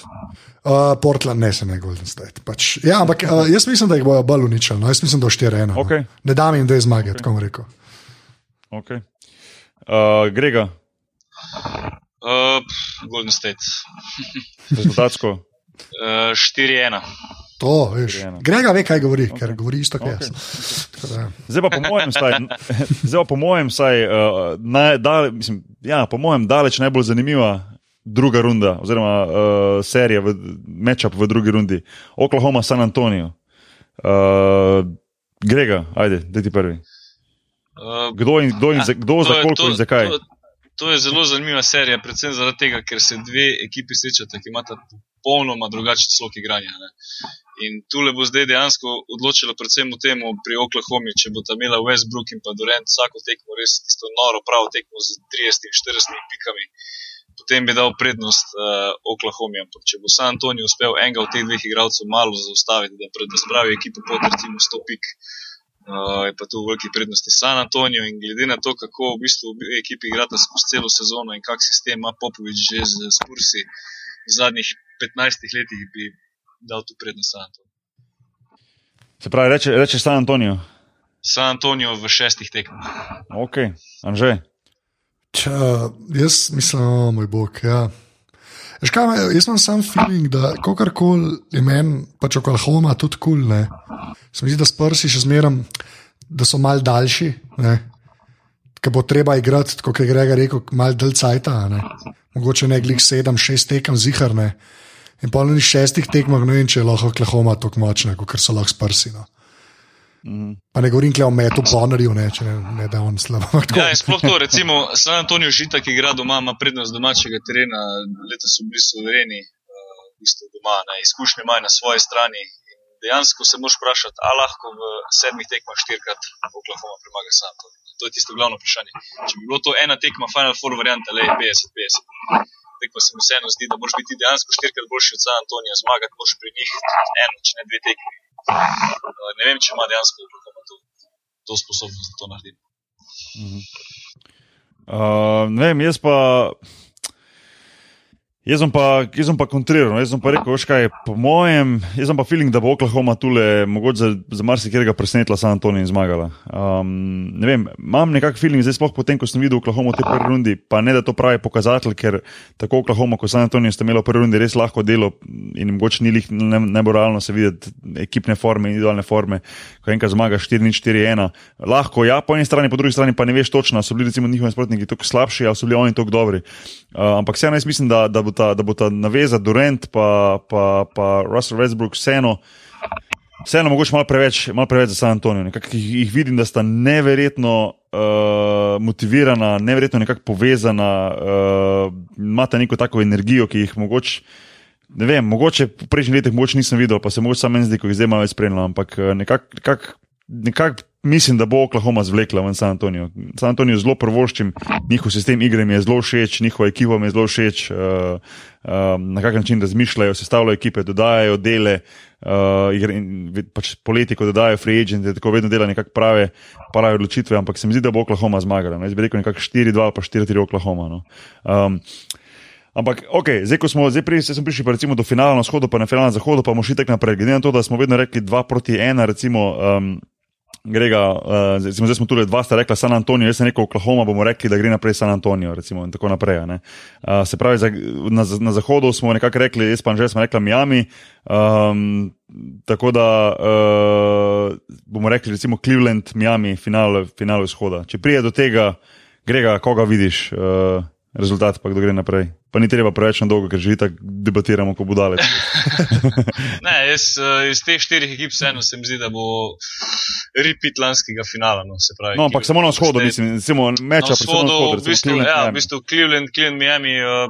Uh, Portland, ne se ne Golden State. Pač, ja, ampak uh, jaz mislim, da jih bojo bolj uničili. No. Jaz mislim, da bo 4-1. Okay. No. Ne dam jim dve zmage, okay. tako bom rekel. Okay. Uh, Grega. Uh, Golden State. Rezultatsko. Uh, 4-1. To, veš. Grega ve, kaj govori, okay. ker govori isto, kot Okay. jaz. Ja. Zdaj pa po mojem, saj, zdaj pa po mojem, saj, uh, naj, dal, mislim, ja, po mojem, daleč najbolj zanimiva druga runda, oziroma uh, serija, matchup v drugi rundi, Oklahoma, San Antonijo. Uh, Grega, ajde, da ti prvi. Uh, Kdo, in, kdo, in, za- kdo za koliko in zakaj? To, to je zelo zanimiva serija, predvsem zaradi tega, ker se dve ekipi srečata, ki imata popolnoma drugačen slog igranja. Ne. In tule bo zdaj dejansko odločilo predvsem v tem pri Oklahomi, če bo ta imela Westbrook in pa Durant vsako tekmo res tisto noro pravo tekmo z 30-40 pikami. Potem bi dal prednost uh, Oklahomi, ampak če bo San Antonijo uspel enega od teh dveh igralcev malo zaustaviti, da, pre- da spravi ekipo pod recimo 100 pik, uh, je pa tu v veliki prednosti San Antonijo in glede na to, kako v bistvu obe ekipi igrata skozi celo sezono in kak sistem ima Popovič že z Spursi v zadnjih 15 letih, bi dal tu prednost San Antonijo. Se pravi, reče, reče San Antonijo. San Antonijo v šestih tekmah. Ok, Anže. Če, jaz mislim, o moj bog. Ja. Veš Kaj, jaz imam sam feeling, da kakorkoli je meni, pač Oklahoma tudi kul. Cool, Se mi zdi, da sprsi še zmeram, da so mal daljši. Ker bo treba igrati, kot je Grega rekel, mal dalj cajta. Ne? Mogoče ne glih sedem, šest tekem ziharne. In pa na šestih tekmah ne vem, če je lahko Oklahoma tako močna, kot so lahko sprsi. No. Mhm. Pa ne govorim o metu Bonnerju, ne, če ne, ne da on slabo. Ja, in sploh to, recimo San Antonijo Žita, ki igra doma, ima prednost domačega terena, leta so bili suvereni, uh, v bistvu doma, ne, izkušnje imajo na svoji strani. In dejansko se moraš vprašati, ali lahko v sedmih tekmah štirikrat Oklahoma premaga San Antonijo. To je tisto glavno vprašanje. Če bi bilo to ena tekma, Final Four varianta, le 50-50. Tekma se mi vseeno zdi, da moraš biti dejansko štirikrat boljši od San Antonija, zmagati moraš pri njih eno, če ne dve tekmi. Uh, ne vem, če ima dejansko Oklahoma to, to sposobnost, da to naredi. Uh, ne vem, jaz pa. Jaz sem pa, jaz sem pa kontriral, jaz sem pa rekel, veš kaj, po mojem, jaz sem pa feeling, da bo Oklahoma tule mogoče za, za marsikega presenetila San Antonijo in zmagala. Um, ne vem, imam nekak feeling, zdaj sploh potem, ko sem videl Oklahoma v tej prvi rundi, pa ne da to pravi pokazatelj, ker tako Oklahoma kot San Antonijo sta imela v prvi rundi res lahko delo in mogoče ni lih ne, najbolj realno se videti ekipne forme, individualne forme, ko enkrat zmaga 4-4-1. Lahko, ja, po eni strani, po drugi strani pa ne veš točno, so bili recimo njihovi nasprotniki tako slabši ali so bili oni tako dobri. Uh, ampak vseeno jaz mislim, da, da, bo ta, da bo ta naveza Durant pa, pa, pa Russell Westbrook vseeno. Vseeno, mogoče malo preveč, malo preveč za San Antonijo. Nekako jih, jih vidim, da sta neverjetno uh, motivirana, neverjetno nekako povezana, uh, imata neko tako energijo, ki jih mogoče. Ne vem, mogoče v prejšnjih letih mogoče nisem videl, pa se mogoče samo meni zdi, ko jih zdaj malo spremljam, ampak nekako nekak, nekak mislim, da bo Oklahoma zvlekla ven San Antonijo. San Antonijo zelo prvoščim, njihov sistem igre mi je zelo všeč, njihova ekipa mi je zelo všeč, uh, uh, na kak način razmišljajo, sestavljajo ekipe, dodajajo dele. Uh, igre, pač poleti, ko dodajo free agent, tako vedno dela nekako prave, prave odločitve, ampak se mi zdi, da bo Oklahoma zmagala. No. Jaz bi rekel nekako 4-2 ali pa 4-3 Oklahoma. No. Um, Ampak, ok, zdaj, ko smo, zdaj pri, zdaj smo prišli pa recimo do finala na vzhodu, pa na finala na zahodu, pa bomo šli tako naprej. Glede na to, da smo vedno rekli 2 proti 1, recimo, um, Grega, uh, recimo, zdaj smo tu dva, sta rekla San Antonijo, jaz sem rekel Oklahoma, bomo rekli, da gre naprej San Antonijo, recimo, in tako naprej. Uh, se pravi, za, na, na zahodu smo nekako rekli, jaz pa že sem rekla Miami. Um, tako da uh, bomo rekli, recimo Cleveland, Miami, finale, finale vzhoda. Če prije do tega, Grega, koga vidiš, uh, rezultat pa kdo gre naprej. Pa ni treba preveč na dolgo, ker že tako debatiramo, ko bo daleč. Ne, jaz eh, iz teh štirih ekip vseeno se mi zdi, da bo repeat lanskega finala. No, se pravi, No, ampak samo na vzhodu, Zdaj- mislim, recimo meča, Na vzhodu, v bistvu, Cleveland, ja, v bistvu Cleveland, Cleveland, Miami, uh,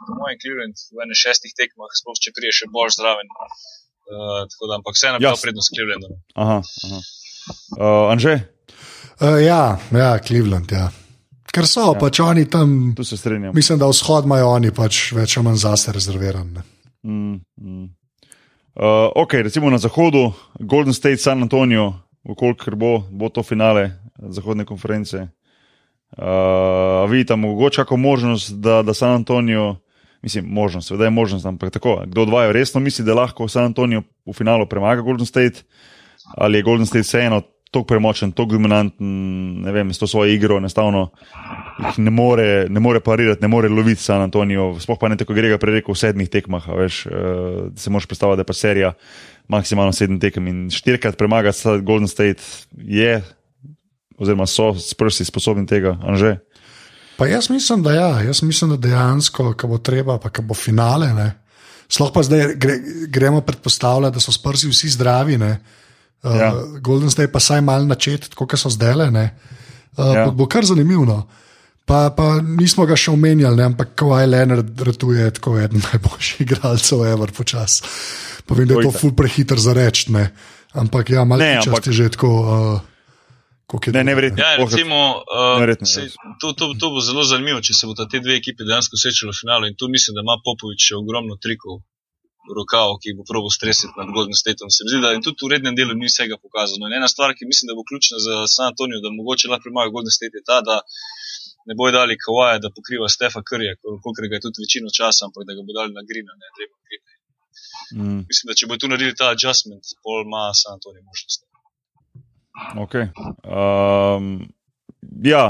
po mojem Cleveland v ene šestih tekmah, sploh če prije še boš zraven. Uh, tako da, ampak vseeno Jasno. prednost Clevelandu. no. Aha, aha. Uh, Anže, Uh, ja, ja, Cleveland. Ja. Ker so ja. pač oni tam, tu se strinjam. mislim, da vzhod imajo oni pač več ali manj zase rezerviran. ne. Mm, mm. Uh, ok, recimo na zahodu, Golden State, San Antonijo, kolikor bo, bo to finale zahodne konference. Uh, vidite, mogoče kako možnost, da, da San Antonijo, mislim, možnost, da je možnost, ampak tako. Kdo dvaja resno misli, da lahko San Antonijo v finalu premaga Golden State, ali je Golden State vseeno tako premočen, tako dominanten, ne vem, s to svojo igro, enostavno jih ne more, ne more parirati, ne more loviti San Antonijo, sploh pa ne tako gre ga prereko v sedmih tekmah, veš, uh, se moraš predstavljati, da je pa serija maksimalno sedem tekem in štirikrat premagati Golden State je, oziroma so s prsti sposobni tega, anže. Pa jaz mislim, da ja, jaz mislim, da dejansko, ko bo treba, pa ko bo finale. Ne. Sploh pa zdaj gre, gremo predpostavljati, da so sprsi vsi zdravi. Uh, ja. Golden State pa saj malo načet, kot so zdaj le. Uh, ja. Bo kar zanimivo. Pa, pa nismo ga še omenjali, ne? ampak Kowaj Leonard ratuje tako eden najboljših igralcev, ever počas. Pa vem, da je to ful prehiter za reči, ampak ja, malo časa ampak... je že tako. Uh, Ne, neverjetno. Ja, recimo, uh, se, to, to, to bo zelo zanimivo, če se bodo te dve ekipe dejansko srečali v finalu. In tu mislim, da ima Popovič še ogromno trikov rokav, ki bo probo stresiti nad Golden Stateom. Se mi zdi, da in tudi v rednem delu ni vsega pokazano. In ena stvar, ki mislim, da bo ključna za San Antonijo, da mogoče lahko premaga Golden State, je ta, da ne bojo dali Kawaja, da pokriva Stefa Krija, koliko ga je tudi večino časa, ampak da ga bodo dali na Grina, ne treba Grina. Mm. Mislim, da če bo tu naredili ta adjustment, pol ima San Antonijo možnost. Okay. Um, ja,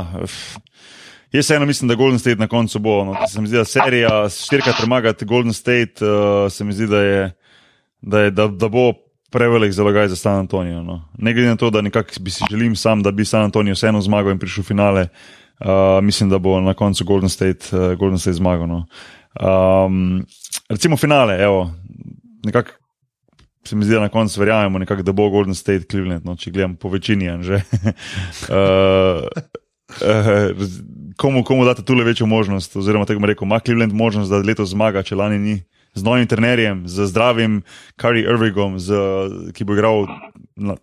jaz eno mislim, da Golden State na koncu bo. No, se mi zdi, da serija štirikrat premagati Golden State, uh, se mi zdi, da, je, da, je, da, da bo prevelik zalogaj za San Antonijo. No. Ne glede na to, da nekako bi si želim sam, da bi San Antonijo vseeno zmagal in prišel v finale, uh, mislim, da bo na koncu Golden State, uh, Golden State zmagal. No. Um, recimo finale, evo, nekako se mi zdi, da na koncu verjamemo, nekak, da bo Golden State Cleveland, no, če gledam po večini. uh, uh, komu, komu date tu le večjo možnost, oziroma tako rekel, ima Cleveland možnost, da letos zmaga, če lani ni. Z novim trenerjem, z zdravim Kari Irvingom, z, ki bo igral, na,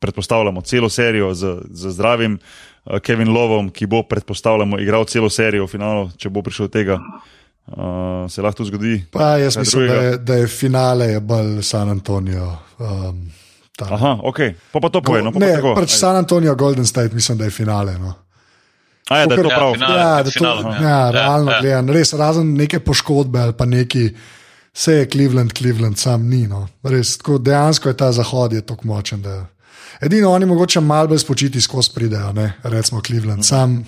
predpostavljamo, celo serijo, z, z zdravim uh, Kevin Lovom, ki bo, predpostavljamo, igral celo serijo v finalu, če bo prišel do tega. Uh, se lahko zgodi. Pa jaz mislim, da je, da je finale je bolj San Antonijo. Um, Aha, ok, pa, pa to povem. No, ne, pač San Antonijo, Golden State, mislim, da je finale. No. A, ja, da je to prav. Ja, ja, da to, ja, ja, realno ja, gledam, res razen neke poškodbe ali pa neki, vse je Cleveland, Cleveland, sam ni. No. Res, tako, dejansko je ta zahod je tako močen. Da, edino oni mogoče malo bolj spočiti skozi pridejo, ne, recimo Cleveland. Sam,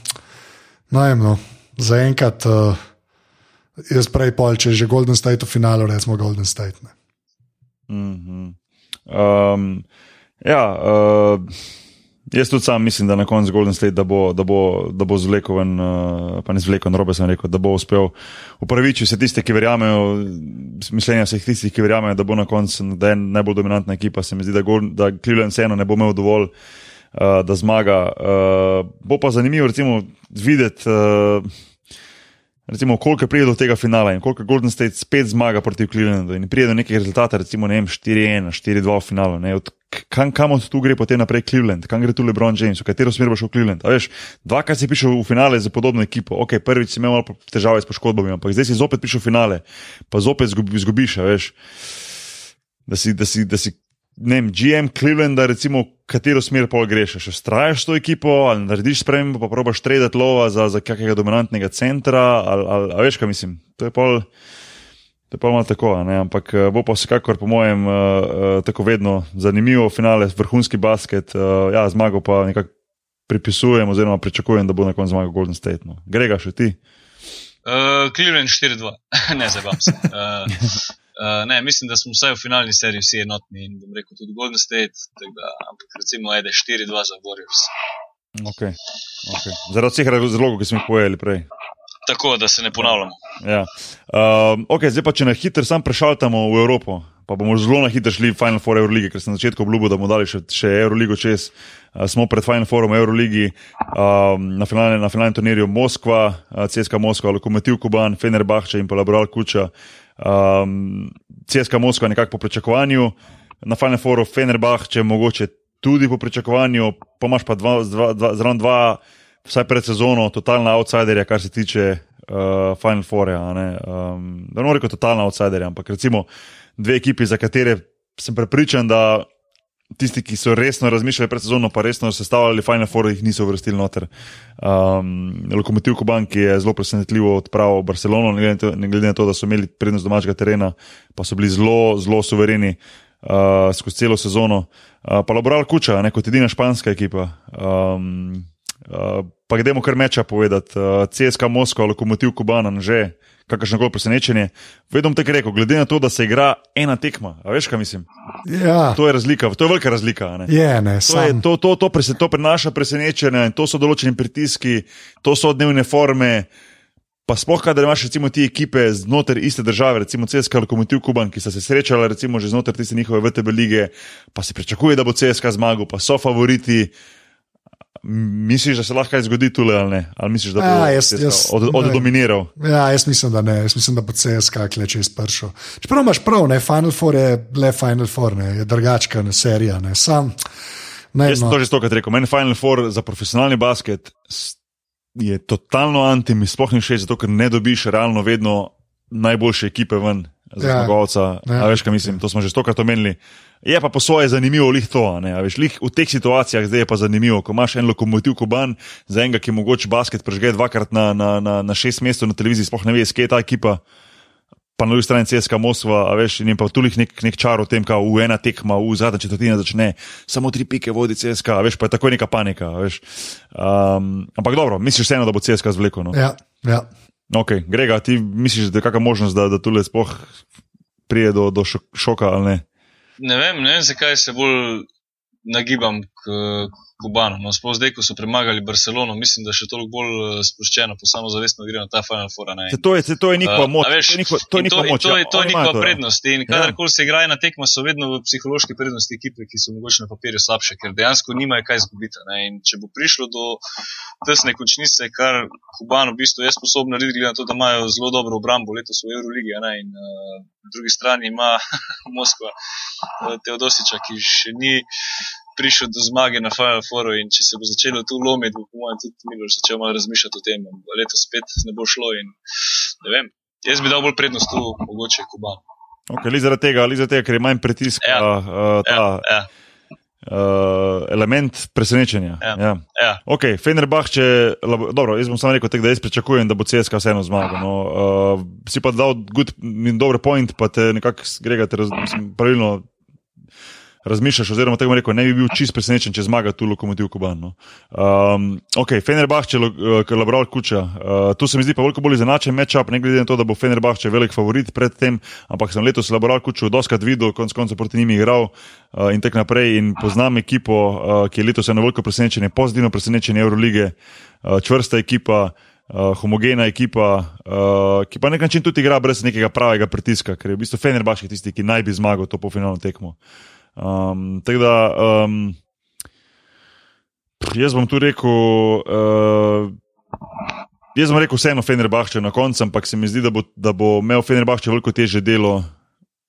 no, no, zaenkrat. Uh, jaz prej pol, če že Golden State v finalu, recimo Golden State. Mm -hmm. um, ja, uh, jaz tudi sam mislim, da na koncu Golden State, da bo, da bo, da bo zvlekoven, uh, pa ne zvlekoven, robe sem rekel, da bo uspel upravičiti se tiste, ki verjamejo, mišljenja vseh tistih, ki verjamejo, da bo na koncu, da je najbolj dominantna ekipa. Se mi zdi, da, Golden, da Cleveland vseeno ne bo imel dovolj. Uh, da zmaga. Uh, bo pa zanimivo, recimo, videti, uh, recimo, koliko pride do tega finala in koliko Golden State spet zmaga proti Clevelandu in pride do nekega rezultata, recimo 4-1, 4-2 v finalu. Kam, kam od tu gre potem naprej Cleveland, kam gre tu LeBron James, v katero smer bo šel Cleveland. Veš, dvakrat si prišel v finale za podobno ekipo, ok, prvič si imel malo težave s poškodbami, ampak zdaj si zopet prišel v finale, pa zopet zgubiš, veš. Da si, da si, da si ne vem, GM Clevelanda, recimo, katero smer pol greš, še strajaš to ekipo ali narediš spremembo, pa probaš traditi lova za, za kakega dominantnega centra, ali, ali veš, kaj mislim. To je pol. To je pa malo tako, ne? ampak eh, bo pa vsekakor, po mojem, uh, uh, tako vedno zanimivo, finale, vrhunski basket. Uh, ja, zmago pa nekako pripisujem, oziroma pričakujem, da bo na koncu zmagal Golden State. No. Grega, še ti? Uh, Cleveland 4-2, ne zabavam se. Uh, Uh, ne, mislim, da smo vsaj v finalni seriji vsi enotni in bom rekel tudi Golden State, da, ampak recimo ede 4-2 za Warriors. Okay. Okay. Zaradi vseh razlogov, ki smo jih povedali prej. Tako, da se ne ponavljamo. Ja. Uh, okay, zdaj pa, če na hitro sam prešaltamo v Evropo, pa bomo zelo na hitro šli v Final Four Euroleague, ker sem na začetku obljubil, da bomo dali še, še Euroligo čez. Uh, smo pred Final Fourom Euroligi, uh, na finalnem turnirju Moskva, uh, CSK Moskva, Lokomotiv Kuban, Fenerbahče in pa Laboral Kuča um, CSK Moskva nekako po pričakovanju, na Final Fouru Fenerbah, če mogoče tudi po pričakovanju, pa imaš pa dva, dva, dva, zraven dva, vsaj pred sezono, totalna outsiderja, kar se tiče uh, Final Foura. Um, da ne morem reči totalna outsiderja, ampak recimo dve ekipi, za katere sem prepričan, da tisti, ki so resno razmišljali pred sezono, pa resno sestavljali Final Four, jih niso vrstili noter. Um, Lokomotiv Kuban, ki je zelo presenetljivo odpravil Barcelono, ne glede, to, ne glede na to, da so imeli prednost domačega terena, pa so bili zelo, zelo suvereni uh, skozi celo sezono. Uh, pa Laboral Kuča, ne kot edina španska ekipa. Um, uh, pa gremo kar meča povedati. Uh, CSK Moskva, Lokomotiv Kuban, že kakršno koli presenečenje. Vedno tako rekel, glede na to, da se igra ena tekma. A veš, kaj mislim? Ja. To je razlika, to je velika razlika. Ne? Je, ne, To, je, to, to, to, prese, to prinaša presenečenje in to so določeni pritiski, to so dnevne forme. Pa sploh, kadar imaš recimo ti ekipe znotraj iste države, recimo CSK Lokomotiv Kuban, ki sta se srečala recimo že znotraj tiste njihove VTB lige, pa se pričakuje, da bo CSK zmagal, pa so favoriti. Misliš, da se lahko kaj zgodi tule ali ne? Ali misliš, da bo Ja, jaz- jaz- od, oddominiral? Ja, jaz mislim, da ne. Jaz mislim, da bo CSK kleče izpršil. Čeprav imaš prav, ne, Final Four je le Final Four, ne, je drugačka ne, serija. Ne, sam, ne, Jaz sem no, to že stokrat rekel. Meni Final Four za profesionalni basket je totalno anti, mi sploh ni všeč, zato ker ne dobiš realno vedno najboljše ekipe ven za Ja. zmagovalca. Ja. Veš, kaj mislim, to smo že stokrat omenili. Je pa po svoje zanimivo lih to. Veš, lih v teh situacijah zdaj je pa zanimivo, ko imaš en lokomotiv Kuban, za enega, ki mogoče basket prežge dvakrat na, na, na, na šest mesecev na televiziji, sploh ne ve, skje je ta ekipa. Pa na drugi strani CSK Moskva, a veš, in je pa tu nek, nek čar o tem, kako v ena tekma, v zadnja četrtina začne, samo tri pike vodi CSK, a veš, pa je takoj neka panika. Veš. Um, ampak dobro, misliš vseeno, da bo CSK zvleko. No? ja, ja. Ok, Grega, ti misliš, da je kakšna možnost, da, da tule sploh prije do, do šok, šoka ali ne? Ne vem, ne vem, zakaj se bolj nagibam k Kubanu. No, sploh zdaj, ko so premagali Barcelono, mislim, da je še toliko bolj eh, sproščeno, pa samo zavestno gre na ta Final Four. to je, to je njihova Uh, moč. a veš, to je njihova, to je njihova in moč. To ja, je, to je njihova to, ja. prednost. In kadarkoli se igra ena tekma, so vedno v psihološki prednosti ekipe, ki so mogoče na papirju slabše, ker dejansko nimajo kaj izgubiti. če bo prišlo do tesne končnice, kar Kuban v bistvu je sposoben narediti, glede na to, da imajo zelo dobro obrambo letos v Euroligi, in uh, na drugi strani ima Moskva uh, Teodosiča, ki še ni prišel do zmage na Final Fouru in če se bo začelo tu lomiti, bo po mojem tudi Miloš začel malo razmišljati o tem, letos spet ne bo šlo in ne vem. Jaz bi dal bolj prednost tu, mogoče Kuban. Okay, ali zaradi tega, ali zaradi tega, ker je manj pritiska, Ja. uh, ta Ja, ja, uh, element presenečenja. Ja. Ja. ja. Ok, Fenerbah, če. labo- Dobro, jaz bom samo rekel, tek, da jaz pričakujem, da bo CSK vseeno zmagal. No, uh, si pa dal good, in dober point, pa te nekako grega, te raz, mislim, pravilno razmišljaš, oziroma tako rekel, ne bi bil čist presenečen, če zmaga tu lokomotiv Kuban. No. Um, ok, Fenerbah, če uh, Labral Kuča. Uh, tu se mi zdi pa veliko bolj izenačen matchup, ne glede na to, da bo Fenerbah če velik favorit pred tem, ampak sem letos Labral Kuču doskrat videl, konc koncev proti njim igral uh, in tako naprej. In poznam ekipo, uh, ki je letos eno veliko presenečenje, pozitivno presenečenje Eurolige, uh, čvrsta ekipa. Uh, homogena ekipa, uh, ki pa na nek način tudi igra brez nekega pravega pritiska, ker je v bistvu Fenerbahče tisti, ki naj bi zmagal to polfinalno tekmo. Um, tako da, um, jaz bom tu rekel, uh, jaz bom rekel vseeno Fenerbahče na koncu, ampak se mi zdi, da bo, da bo imel Fenerbahče veliko teže delo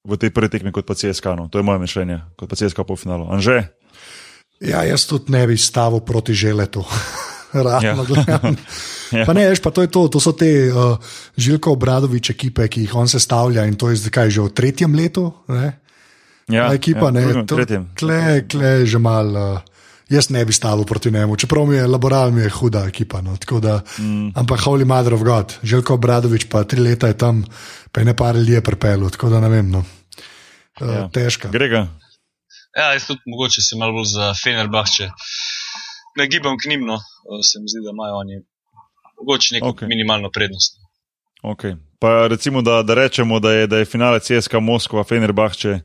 v tej prvi tekmi kot pa CSK. No. To je moje mišljenje, kot pa CSK po finalu. Anže? ja, jaz tudi ne bi stavil proti želetu. Realno Ja. gledam. Ja. Pa ne, veš, pa to, je to, to so te uh, Žilko Obradovič ekipe, ki jih on sestavlja in to je zdaj že v tretjem letu. Ne? Ja, Ta ekipa, ja, ne, drugem, to, kle, kle že mal. Uh, jaz ne bi stavil proti njemu, čeprav mi je laboral, mi je huda ekipa. No, tako da, mm. Ampak Holy Mother of God, Željko Obradovič pa tri leta je tam, pa je ne par ljudi je prepel, tako da ne vem. No. Uh, ja. Težka. Grega. Ja, jaz tudi mogoče se malo bolj za Fenerbahče nagibam k njim, no. Eh, se mi zdi, da imajo oni mogoče neko okay. minimalno prednost. Okay. Pa recimo, da, da rečemo, da je, da je finale CSK Moskva, Fenerbahče,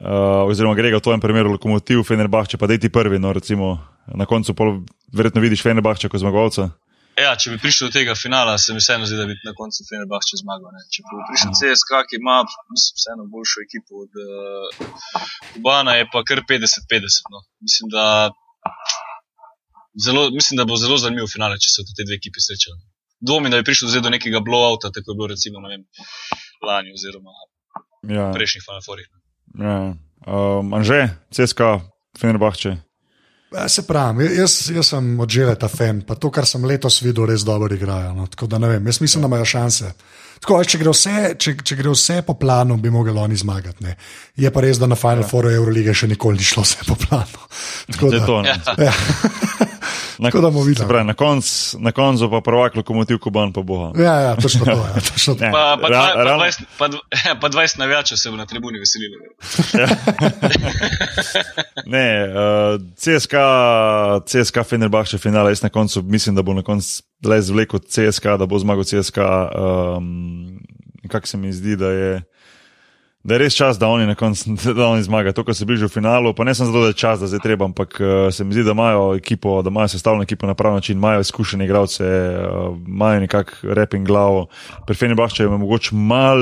uh, oziroma Grega v tvojem primeru lokomotiv Fenerbahče, pa da ti prvi, no recimo na koncu pol, verjetno vidiš Fenerbahče kot zmagovalca. Ja, če bi prišel do tega finala, se mi vseeno zdi, da bi na koncu Fenerbahče zmagal. Ne. Če bi prišel CSK, ki ima mislim, vseeno boljšo ekipo od uh, Kubana, je pa kar 50-50. No. Mislim, da zelo, mislim, da bo zelo zanimiv finale, če se te dve ekipi srečajo. Dvomim, da bi prišlo zdaj do nekega blowouta, tako je bilo recimo vem, lani oziroma Ja, prejšnjih Final Fourih. Ja. Um, Anže, CSK, Fenerbahče. Ja, se pravi, jaz, jaz sem odžele ta fan, pa to, kar sem letos videl, res dobro igrajo. No. Tako da ne vem, jaz mislim, da imajo šanse. Tako, če, gre vse, če, če gre vse po planu, bi mogli oni zmagati. Ne. Je pa res, da na Final ja. Fouru Eurolige še nikoli ni šlo vse po planu. Tako da, to, ja. Ja. Na, Tako da bomo videli. Pravi, na koncu konc pa prvak lokomotiv Kuban pa boha. Ja, ja, točno to. Ja, točno to. Pa, pa, pa, 20, pa, pa 20 navijačev se bo na tribuni veselilo. Ja. ne, uh, CSK, CSK Fenerbahče finale, jaz na koncu mislim, da bo na koncu le zvlekel CSK, da bo zmagal CSK. Um, Kako se mi zdi, da je da je res čas, da oni koncu zmagajo. To, kar se bližuje v finalu, pa ne samo zato, da je čas, da zdaj treba, ampak uh, se mi zdi, da imajo ekipo, da imajo sestavljeno ekipo na pravi način, imajo izkušene igralce, uh, imajo nekakšen rep in glavo. Pri Fenerbahče je mogoče mal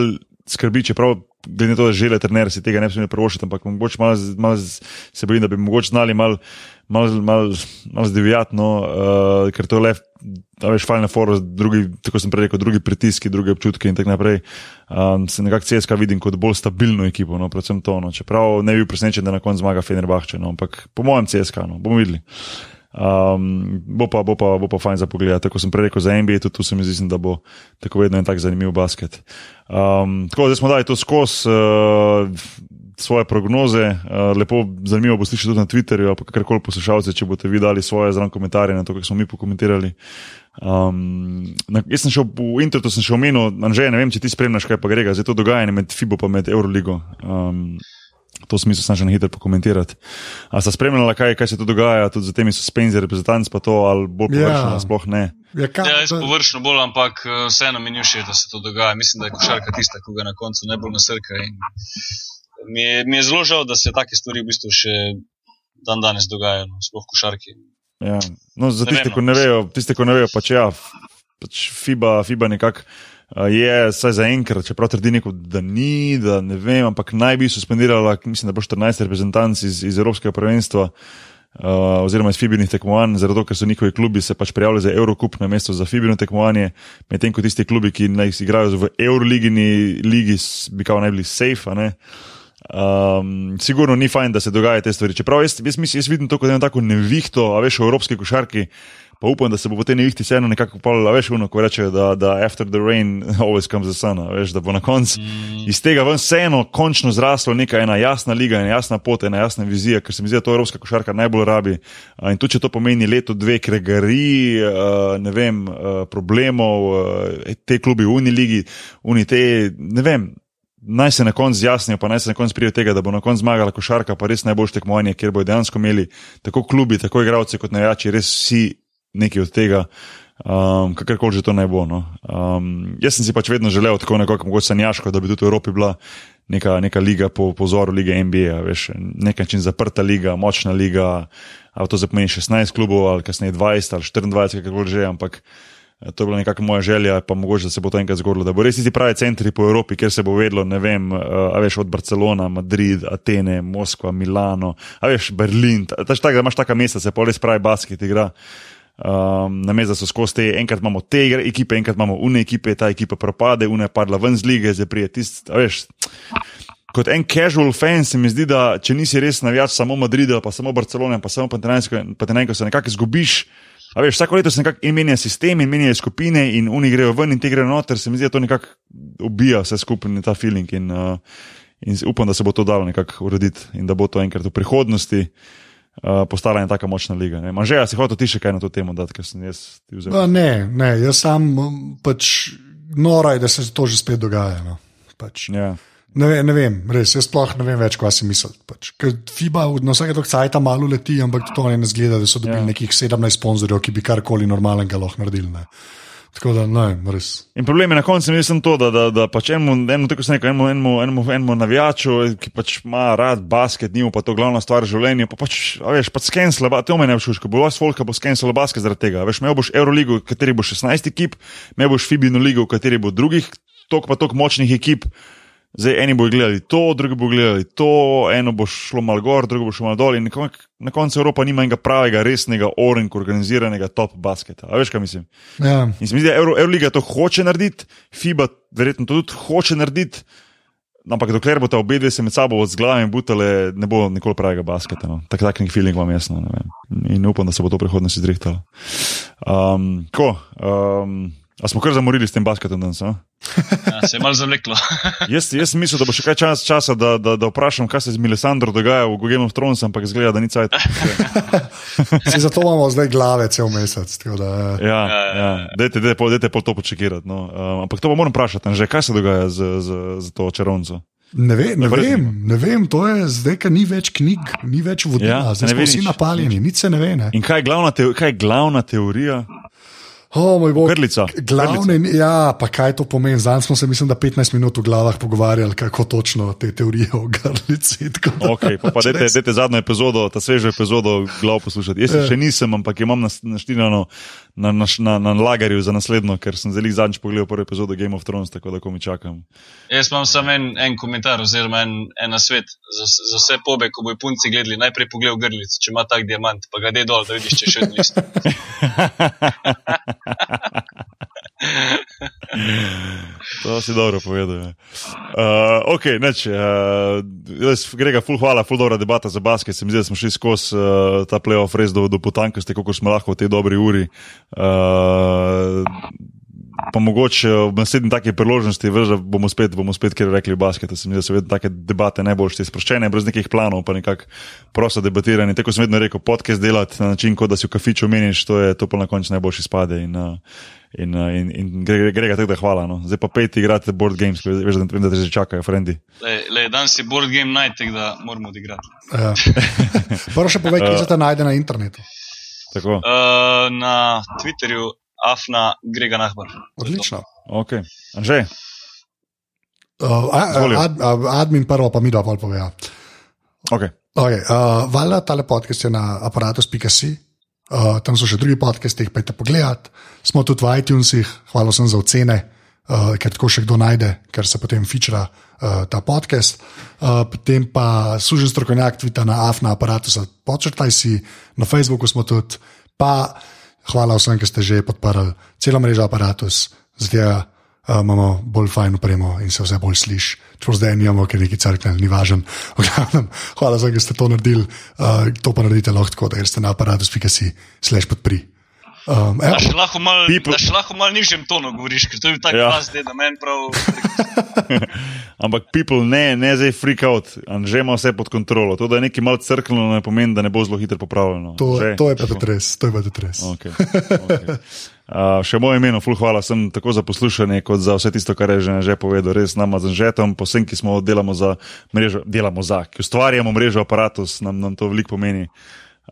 skrbi, čeprav glede na to, da žele trener si tega ne bi smeli prvošiti, ampak mogoče mal, mal se bojim, da bi mogoče znali mal malo mal, mal zdivjati, no, uh, ker to je le, da veš, fajn forum, drugi, tako sem prej rekel, drugi pritiski, druge občutke in tako naprej. Um, se nekako CSK vidim kot bolj stabilno ekipo, no, predvsem to. No, čeprav ne bi bil presenečen, da na koncu zmaga Fenerbahče, no, ampak po mojem CSK, no, bomo videli. Um, bo, pa, bo, pa, bo pa fajn za pogled. Tako sem prej rekel za NBA, tudi tu se mi zdi, da bo tako vedno en tak zanimiv basket. Um, tako da smo dali to skozi. Uh, svoje prognoze. Uh, lepo, zanimivo bo slišati tudi na Twitterju, pa kakorkoli poslušalce, če boste vi dali svoje zraven komentarje na to, kar smo mi pokomentirali. Um, na, jaz sem šel v internetu, sem šel omenil, Anže, ne vem, če ti spremljaš, kaj pa gre, zdaj to dogajanje med FIBO in Euroligo. Um, To smisel sem že na hitro pokomentirati. A ste spremljali, kaj, kaj se tu dogaja, tudi za temi suspenzi, reprezentanci pa to, ali bolj površno, ja. sploh ne? Ja, kaj, ja, jaz površno bolj, ampak eh, vseeno mi ni všeč, da se to dogaja. Mislim, da je košarka tista, ki ga na koncu najbolj nasrka. In mi je, mi je zelo žal, da se take stvari v bistvu še dan danes dogajajo, no, sploh košarki. Ja. No, za tiste, ki ne vejo, tiste, ki ne vejo, pač ja, pač FIBA, FIBA nekako. Je vsaj za enkrat, čeprav trdi neko, da ni, da ne vem, ampak naj bi suspendirala, mislim, da bo 14 reprezentanc iz, iz Evropskega prvenstva uh, oziroma iz Fibinih tekmovanj, zato ker so njihovi klubi se pač prijavili za Eurocup na mesto za Fibino tekmovanje, medtem ko tisti klubi, ki naj igrajo v Euroligini, ligi, bi kao naj bili safe. Um, sigurno ni fajn, da se dogajajo te stvari. Čeprav jaz, jaz, jaz, jaz vidim to kot eno tako nevihto, a veš, v evropski košarki, pa upam, da se bo po tej nevihti vseeno nekako pol, a veš, uno, ko rečejo, da, da after the rain always comes the sun, veš, da bo na koncu mm. iz tega ven vseeno končno zraslo neka ena jasna liga, ena jasna pot, ena jasna vizija, ker se mi zdi, da to evropska košarka najbolj rabi. In tudi, če to pomeni leto, dve, kregari, uh, ne vem, problemov, uh, te klubi v Uniligi, Unite, ne vem naj se na koncu zjasnijo, pa naj se na koncu prijo tega, da bo na koncu zmagala košarka, pa res najboljše tekmovanje, kjer bodo dejansko imeli tako klubi, tako igravci kot najjači, res vsi neki od tega. Um, Kakorkoli že to naj bo. No. Um, jaz sem si pač vedno želel, tako nekako mogoče sanjaško, da bi tudi v Evropi bila neka, neka liga po pozoru lige NBA, veš, nekaj čim zaprta liga, močna liga, ali to zapomeni 16 klubov, ali kasneje 20 ali 24, kakorkoli že, ampak To je bila nekakšna moja želja, pa mogoče se bo to enkrat zgodilo. Da bo res ti pravi centri po Evropi, kjer se bo vedlo, ne vem, a veš od Barcelona, Madrid, Atene, Moskva, Milano, a veš Berlin. Taš tak, da imaš taka mesta, se pa res pravi basket igra. Um, na mestu so skozi te, enkrat imamo te igre, ekipe, enkrat imamo une ekipe, ta ekipa propade, une padla ven z lige, zdaj prije tisti. Kot en casual fan se mi zdi, da če nisi res navijač samo Madrida, pa samo Barcelona, pa samo Pantenajsko, pa te nekako izgubiš. A veš, vsako leto se nekako menja sistem in menjajo skupine, in oni grejo ven in ti grejo noter, se mi zdi, da to nekako ubija vse skupaj ta feeling. In, uh, in upam, da se bo to dalo nekako urediti in da bo to enkrat v prihodnosti. Uh, postala je tako močna liga. Že jaz si hotel ti še kaj na to temo ker sem jaz ti vzel. No, ne, ne, jaz sam pač nora je, da se to že spet dogaja. No. Pač. Yeah. Ja. Ne, ve, ne vem, res, jaz sploh ne vem več, kaj si misliš. Pač. FIBA na vsake dok cajt malo leti, ampak to ne zgleda, da so dobili yeah. Ja. nekih 17 sponzorjev, ki bi karkoli normalnega lahko naredili. Ne. Tako da, ne, res. In problem je na koncu, mislim, to, da, da, da pač enemu, enemu, tako sem rekel, enemu, enemu, enemu, enemu navijaču, ki pač ima rad basket, njemu pa to glavna stvar življenja, pa pač, veš, pač skensla, to me ne všuš, ko bo vas volka, bo skensla basket zaradi tega. Veš, me boš Euroligo, v kateri bo 16 ekip, me boš Fibino ligo, v kateri bo drugih, tok pa tok močnih ekip. Zdaj, eni bodo gledali to, drugi bodo gledali to, eno bo šlo malo gor, drugo bo šlo malo dol. In na koncu Evropa nima enega pravega, resnega, orenka, organiziranega top basketa. A veš, kaj mislim? Ja. In se mi zdi, da Euro, Euroliga to hoče narediti, FIBA verjetno to tudi hoče narediti. Ampak dokler boste obe dve se med sabo z glavami butale, ne bo nikoli pravega basketa. No. Tak, tak nek feeling vam jasno. In upam, da se bo to v prihodnosti zrihtalo. Um, ko, um, a smo kar zamorili s tem basketom danes? Ja, se je malo zavleklo. jaz, jaz sem mislil, da bo še kaj čas, časa, da, da, da vprašam, kaj se z Milesandro dogaja v Game of Thrones, ampak zgleda, da ni cajt. Zato imamo zdaj glave cel mesec. Da, Ja, ja, ja. Dajte, dajte, pol- dajte pol to počekirati. No. Um, ampak to pa moram vprašati, že kaj se dogaja z, z, z to čarovnico. ne, ve, ne, Naprej. vem, ne vem, to je zdaj, ker ni več knjig, ni več vodila, Ja, ja, zdaj smo vsi napaljeni, nič se ne ve. Ne. In kaj je glavna, te, kaj je glavna teorija? Oh, moj bog. Grlica. Glavne, ja, pa kaj to pomeni? Zdaj smo se, mislim, da 15 minut v glavah pogovarjali, kako točno te teorije o grlici. da- Okay, pa pa dajte, res- dajte zadnjo epizodo, ta svežo epizodo, glav poslušati. Jaz Ja. še nisem, ampak imam naštirano na, na, na, na lagerju za naslednjo, ker sem zelo zadnjič pogledal prvo epizodo Game of Thrones, tako da ko mi čakam. Jaz imam samo en, en komentar, oziroma en, en svet za, za vse pobe, ko bojo punci gledali. Najprej pogled v grlico, če ima tak diamant, pa ga dej dol, da vidiš, če še isto. To si dobro povedal. Ja. Uh, ok, neč. Uh, jaz, Grega, ful hvala, ful dobra debata za basket. Se mi zdi, da smo šli skozi uh, ta playoff res do, do potankosti, kako smo lahko v tej dobri uri. Uh, pa mogoče v naslednji taki priložnosti, veš, da bomo spet, bomo spet kjer rekli basket. Se mi zdi, da so vedno take debate najboljše, sproščene, brez nekih planov, pa nekako prosto debatiranje. Tako sem vedno rekel, podcast delati na način, kot da si v kafiču meniš, to je to pa na koncu najboljši spade. In, uh, In, uh, in, in gre, gre ga tako, da hvala. No. Zdaj pa pet igrate board games, ker veš, da, vem, da te že čakajo, frendi. Lej, lej, danes je board game night, tako da moramo odigrati. Ja. Prvo še povej, kje se ta najde na internetu. Tako, Uh, na Twitterju Afna Grega Nahbar. Odlično. ok. Anže, Uh, ad, ad, admin prvo, pa mi dva pol poveja. ok. Okay, uh, Valjda tale podcast je na aparatus.si. Uh, tam so še drugi podcasti, jih pejte pogledat. Smo tudi v iTunesih, hvala sem za ocene, uh, ker tako še kdo najde, ker se potem fičra uh, ta podcast. Uh, potem pa služen strokovnjak tvita na afna aparatusa, počrtaj si, na Facebooku smo tudi, pa hvala vsem, ki ste že podprli celo mrežo aparatus, zdaj uh, imamo bolj fajn upremo in se vse bolj sliši. Čeprav zdaj nimamo, ker neki crkven, ni važen. Glavnem, hvala za to, da ste to naredili. Uh, to pa naredite lahko tako, da greste na aparatus.si slash podpri. Um, Da evo, še lahko malo mal mal nižjem tonu govoriš, ker to je bil tak Ja. glas, da meni prav. Ampak people ne, ne zdaj freak out, Anže ima vse pod kontrolo. To, da je nekaj malo crkljeno, ne pomeni, da ne bo zelo hitro popravljeno. to, Anže, to je pa tako? tudi res. To je pa tudi res. Okay, okay. Uh, še moje ime, ful hvala sem tako za poslušanje, kot za vse tisto, kar je že, že povedal. Res nama z Anžetom, posem, ki smo delamo za mrežo, delamo za, ki ustvarjamo mrežo aparatus, nam, nam to veliko pomeni.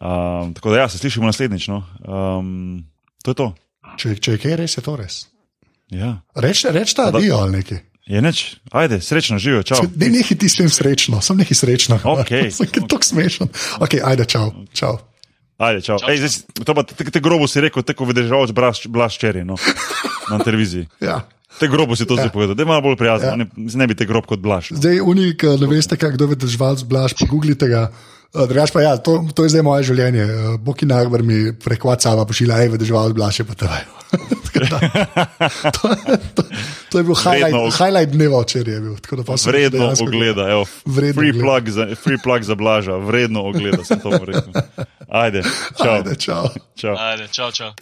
Um, tako da ja, se slišimo naslednjič. No. Um, to je to. Če, če je kaj, res je to res. Ja. Reč, reč ta adijo ali nekaj. Je neč, ajde, srečno živijo, čau. Ne nekaj ti s tem srečno, sem nekaj srečno. Okej. Sem okay. tako smešen. Ok, ajde, čau. čau. Ajde, čau. Ej, zdaj, to pa te, te grobo si rekel, tako vedežavač blaščeri no, na televiziji. Ja. Te grobo si to zdaj povedal, da je malo bolj prijazno, Ja. ne, ne bi te grob kot blaš. Zdaj, unik, ne veste, kako je držal zblaž, pogooglite ga. Uh, Drugač pa ja, to, to je zdaj moje življenje. Uh, Boki Nagbar mi preko WhatsAppa pošilja, hej, držal zblaž je pa te. to, to, to je bil highlight, Vredno- highlight dneva včeraj. je bil, Vredno ogleda, evo, Vredno free, ogleda. plug za, free plug za blaža, vredno ogleda, sem to rekel. Ajde, čau. Ajde, čau. čau. Ajde, čau, čau.